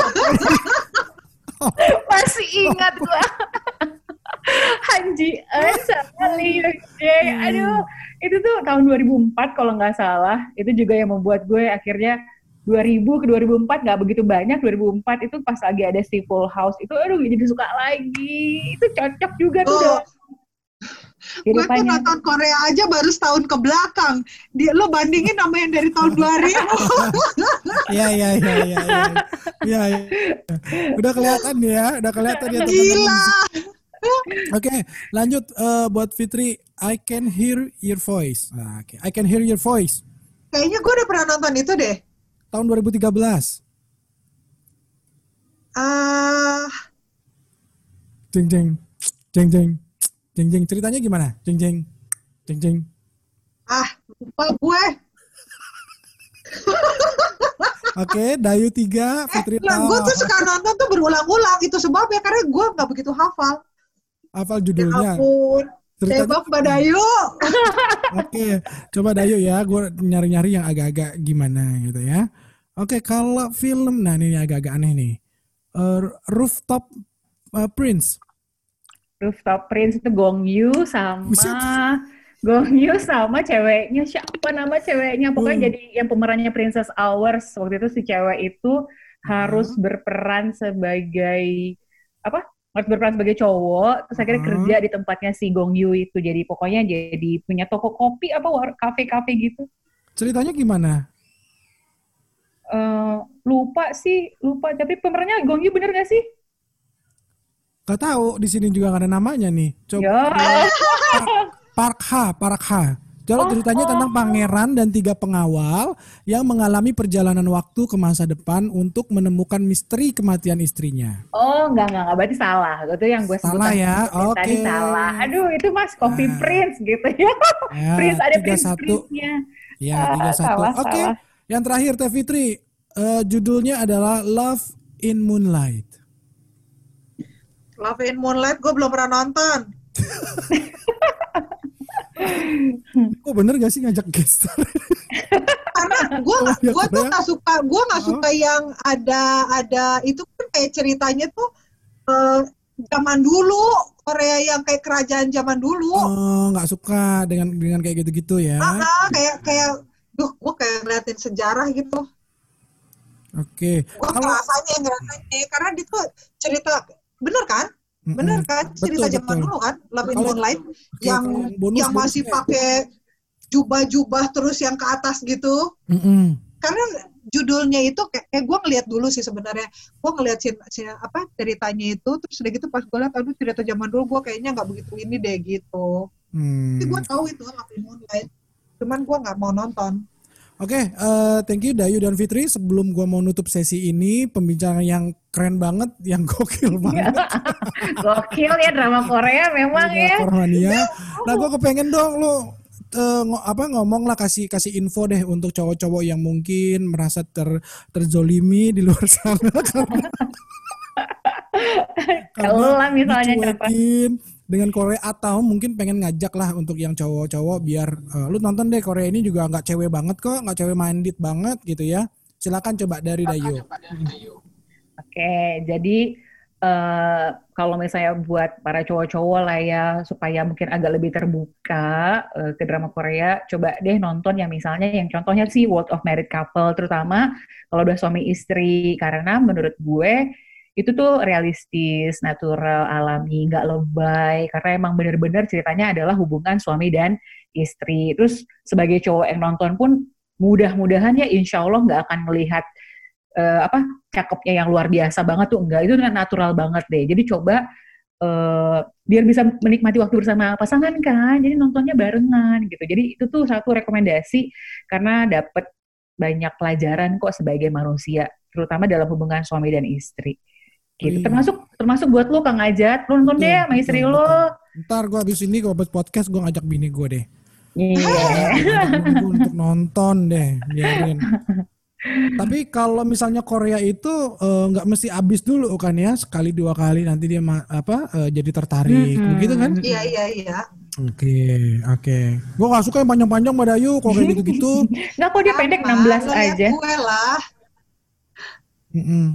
Masih ingat gua. Han Ji Eun sama Lee Young Jae. Aduh, itu tuh tahun 2004 kalau nggak salah itu juga yang membuat gue akhirnya 2000 ke 2004 nggak begitu banyak 2004 itu pas lagi ada si Full House itu aduh jadi suka lagi itu cocok juga tuh oh. Gue tuh nonton Korea aja baru setahun ke belakang. Dia lo bandingin sama yang dari tahun 2000. Iya iya iya iya. Iya iya. Udah kelihatan ya, udah kelihatan ya teman-teman. Gila. Oke, okay, lanjut uh, buat Fitri. I can hear your voice. Nah, Oke, okay. I can hear your voice. Kayaknya gue udah pernah nonton itu deh. Tahun 2013. Ah. Uh... Jeng jeng, jeng jeng, jeng jeng. Ceritanya gimana? Jeng jeng, jeng jeng. Ah, lupa gue. okay, Dayu tiga, eh, Fitri eh, Gue tuh suka nonton tuh berulang-ulang itu sebabnya karena gue nggak begitu hafal. Hafal judulnya. Ya ampun. Tebak Mbak Dayu. Oke, okay. coba Dayu ya. Gue nyari-nyari yang agak-agak gimana gitu ya. Oke, okay, kalau film, nah ini agak-agak aneh nih. Uh, Rooftop uh, Prince. Rooftop Prince itu Gong Yu sama Gong Yu sama ceweknya siapa nama ceweknya pokoknya hmm. jadi yang pemerannya Princess Hours waktu itu si cewek itu hmm. harus berperan sebagai apa harus berperan sebagai cowok terus akhirnya hmm. kerja di tempatnya si Gong Yu itu jadi pokoknya jadi punya toko kopi apa kafe-kafe gitu ceritanya gimana uh, lupa sih lupa tapi pemerannya Gong Yu bener gak sih Gak tahu di sini juga gak ada namanya nih. Coba. Ya. Park Ha, Park Ha. Jadi oh, ceritanya oh. tentang pangeran dan tiga pengawal yang mengalami perjalanan waktu ke masa depan untuk menemukan misteri kematian istrinya. Oh, enggak enggak, enggak berarti salah. Itu yang gue salah ya. Oke. Okay. Tadi salah. Aduh, itu Mas Coffee nah. Prince gitu ya. ya Prince ada Prince satu. Prince-nya. Ya, ah, tiga satu. Oke. Okay. Yang terakhir Teh Fitri, uh, judulnya adalah Love in Moonlight. Love in Moonlight gue belum pernah nonton. Kok bener gak sih ngajak guest Karena gue gue tuh gak suka gue gak suka yang ada ada itu kan kayak ceritanya tuh uh, zaman dulu Korea yang kayak kerajaan zaman dulu. Oh nggak suka dengan dengan kayak gitu-gitu ya? Ah, ah kayak kayak duh gue kayak ngeliatin sejarah gitu. Oke. Okay. Gue ngerasanya ngerasanya karena dia tuh cerita bener kan? Bener kan? Cerita betul, zaman betul. dulu kan? Love in Moonlight yang bonus, yang masih pakai jubah-jubah terus yang ke atas gitu. Mm -hmm. Karena judulnya itu kayak, kayak gue ngeliat dulu sih sebenarnya. Gue ngeliat si, si, apa ceritanya itu terus udah gitu pas gue liat aduh cerita zaman dulu gue kayaknya nggak begitu ini deh gitu. Hmm. Tapi gue tahu itu Love in Moonlight. Cuman gue nggak mau nonton. Oke, okay, uh, eh, thank you Dayu dan Fitri. Sebelum gua mau nutup sesi ini, pembicaraan yang keren banget, yang gokil banget. gokil ya drama Korea memang ya. Mania. Nah, gua kepengen dong lo uh, apa ngomong lah kasih kasih info deh untuk cowok-cowok yang mungkin merasa ter terzolimi di luar sana karena karena misalnya dengan Korea atau mungkin pengen ngajak lah untuk yang cowok-cowok biar uh, lu nonton deh Korea ini juga nggak cewek banget kok nggak cewek minded banget gitu ya silakan coba dari Dayu. Oke jadi uh, kalau misalnya buat para cowok-cowok lah ya supaya mungkin agak lebih terbuka uh, ke drama Korea coba deh nonton yang misalnya yang contohnya sih World of Married Couple terutama kalau udah suami istri karena menurut gue itu tuh realistis, natural, alami, nggak lebay, karena emang bener-bener ceritanya adalah hubungan suami dan istri. Terus sebagai cowok yang nonton pun mudah-mudahan ya insya Allah nggak akan melihat uh, apa cakepnya yang luar biasa banget tuh enggak, itu natural banget deh. Jadi coba uh, biar bisa menikmati waktu bersama pasangan kan, jadi nontonnya barengan gitu. Jadi itu tuh satu rekomendasi karena dapat banyak pelajaran kok sebagai manusia, terutama dalam hubungan suami dan istri. Gitu. Iya. Termasuk termasuk buat lo Kang Ajat, lo nonton deh sama istri lo. Ntar gue abis ini gue buat podcast gue ngajak bini gue deh. Iya. untuk nonton deh, biarin. Tapi kalau misalnya Korea itu eh, nggak uh, mesti abis dulu kan ya, sekali dua kali nanti dia apa uh, jadi tertarik, hmm. begitu kan? Iya iya iya. Oke, okay, oke. Okay. Gue gak suka yang panjang-panjang Mbak Dayu, kalau kayak gitu-gitu. Enggak kok dia pendek 16 aja. Gue lah. Mm -mm.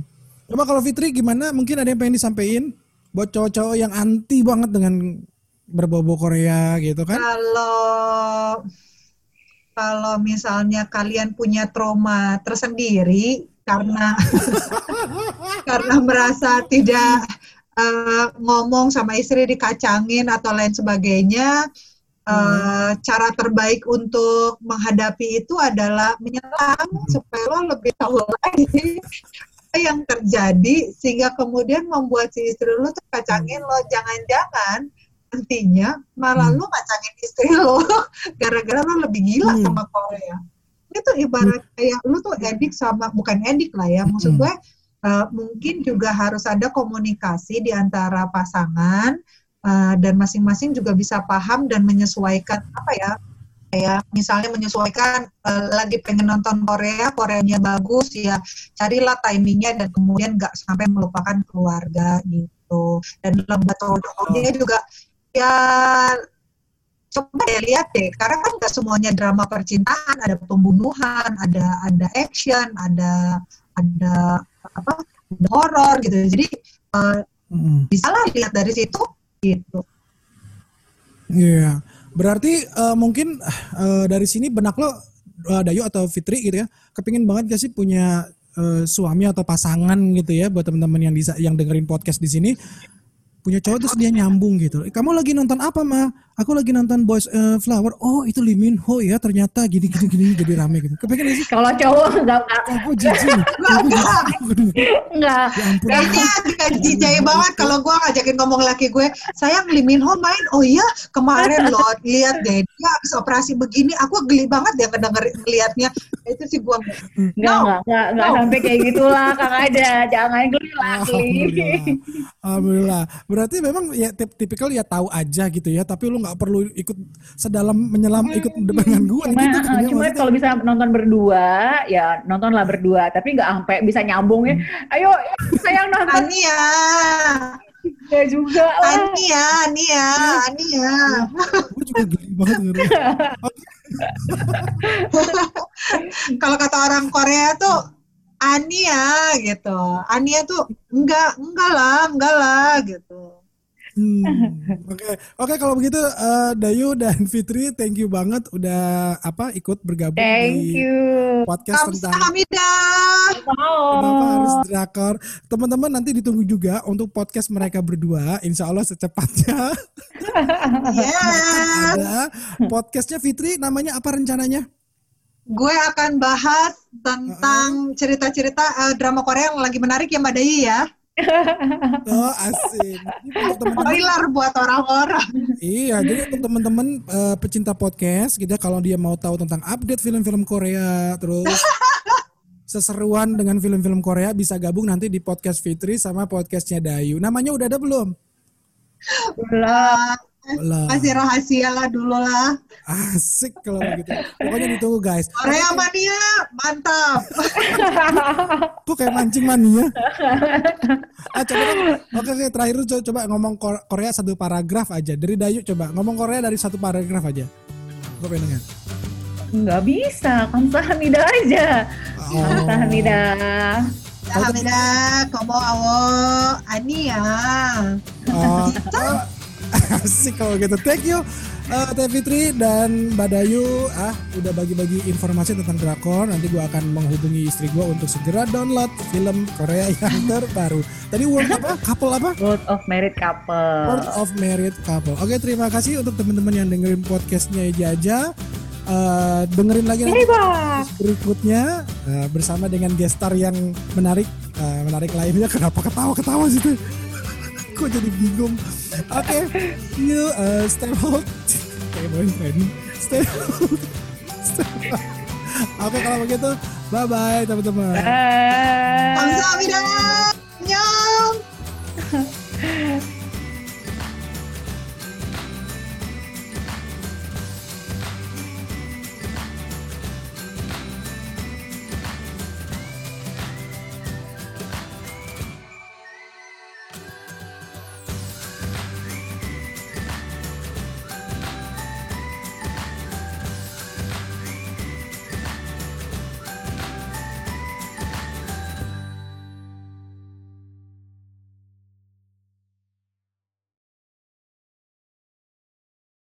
Coba kalau Fitri gimana? Mungkin ada yang pengen disampaikan buat cowok-cowok yang anti banget dengan berbau Korea gitu kan? Kalau kalau misalnya kalian punya trauma tersendiri karena karena merasa tidak uh, ngomong sama istri dikacangin atau lain sebagainya, uh, cara terbaik untuk menghadapi itu adalah menyelam hmm. supaya lo lebih tahu lagi yang terjadi sehingga kemudian membuat si istri lu tuh kacangin lo. Jangan-jangan nantinya malah hmm. lu kacangin istri lo gara-gara lo lebih gila hmm. sama Korea itu ibarat hmm. kayak lu tuh edik sama bukan edik lah ya maksud hmm. gue uh, mungkin juga harus ada komunikasi di antara pasangan uh, dan masing-masing juga bisa paham dan menyesuaikan apa ya ya misalnya menyesuaikan uh, lagi pengen nonton Korea Koreanya bagus ya carilah timingnya dan kemudian nggak sampai melupakan keluarga gitu dan dalam metode dia juga ya coba ya lihat deh karena kan nggak semuanya drama percintaan ada pembunuhan ada ada action ada ada apa horor gitu jadi uh, hmm. bisa lah lihat dari situ gitu Iya, yeah. berarti uh, mungkin uh, dari sini benak lo uh, Dayu atau Fitri gitu ya, kepingin banget gak sih punya uh, suami atau pasangan gitu ya buat teman-teman yang bisa yang dengerin podcast di sini punya cowok terus dia nyambung gitu. Kamu lagi nonton apa mah? Aku lagi nonton Boys uh, Flower. Oh itu Lee Min Ho ya ternyata gini gini gini jadi rame gitu. Kepengen sih? Kalau cowok enggak enggak. Aku jijik. Enggak. Ya Kayaknya jijik banget kalau gue ngajakin ngomong laki gue. Sayang Lee Min Ho main. Oh iya kemarin loh lihat deh dia habis operasi begini. Aku geli banget dia ngedenger ngelihatnya. Itu sih gue enggak. Enggak enggak enggak, enggak sampai kayak gitulah Kang Ada. Jangan geli lah. Alhamdulillah. Alhamdulillah berarti memang ya tip tipikal ya tahu aja gitu ya tapi lu nggak perlu ikut sedalam menyelam hmm, ikut dengan gue cuma, gitu uh, cuma kalau bisa nonton berdua ya nontonlah berdua tapi nggak sampai bisa nyambung ya. Hmm. ayo sayang nonton. Ania. Ya juga lah. Ania Ania Ania. Gue juga geli banget kalau kata orang Korea tuh Ania gitu. Ania tuh enggak, enggak lah, enggak lah gitu. Hmm, oke, okay. oke okay, kalau begitu uh, Dayu dan Fitri, thank you banget udah apa ikut bergabung thank di you. podcast tentang kenapa harus drakor. Teman-teman nanti ditunggu juga untuk podcast mereka berdua, insya Allah secepatnya. yeah. Ada podcastnya Fitri, namanya apa rencananya? gue akan bahas tentang cerita-cerita uh, drama Korea yang lagi menarik ya Mbak Dayi ya. Oh asik. Spoiler buat orang-orang. iya, jadi untuk teman-teman uh, pecinta podcast, gitu kalau dia mau tahu tentang update film-film Korea, terus seseruan dengan film-film Korea bisa gabung nanti di podcast Fitri sama podcastnya Dayu. Namanya udah ada belum? Belum. Lah. Kasih rahasia lah dulu lah. Asik kalau begitu. Pokoknya ditunggu guys. Korea mania, mantap. Kok kayak mancing mania? ah, coba. Oke, oke, terakhir coba, coba ngomong Korea satu paragraf aja. Dari Dayu coba ngomong Korea dari satu paragraf aja. Gue pengen dengar. Nggak bisa, Kamsahamnida aja. Oh. Kamsahamnida. Kamsahamnida, komo awo, ani ya. Oh, Asik kalau gitu. Thank you uh, Teh Fitri dan Mbak Dayu ah udah bagi-bagi informasi tentang drakor. Nanti gue akan menghubungi istri gue untuk segera download film Korea yang terbaru. Tadi World apa? Couple apa? World of Married Couple. World of Married Couple. Oke, terima kasih untuk teman-teman yang dengerin podcastnya Jaja. Uh, dengerin lagi nanti berikutnya uh, bersama dengan gestar yang menarik uh, menarik lainnya kenapa ketawa-ketawa sih kok jadi bingung. Oke okay, you uh, stay hold kayak boyfriend stay hold oke okay, kalau begitu bye bye. Teman-teman Kamsahamnida Nyam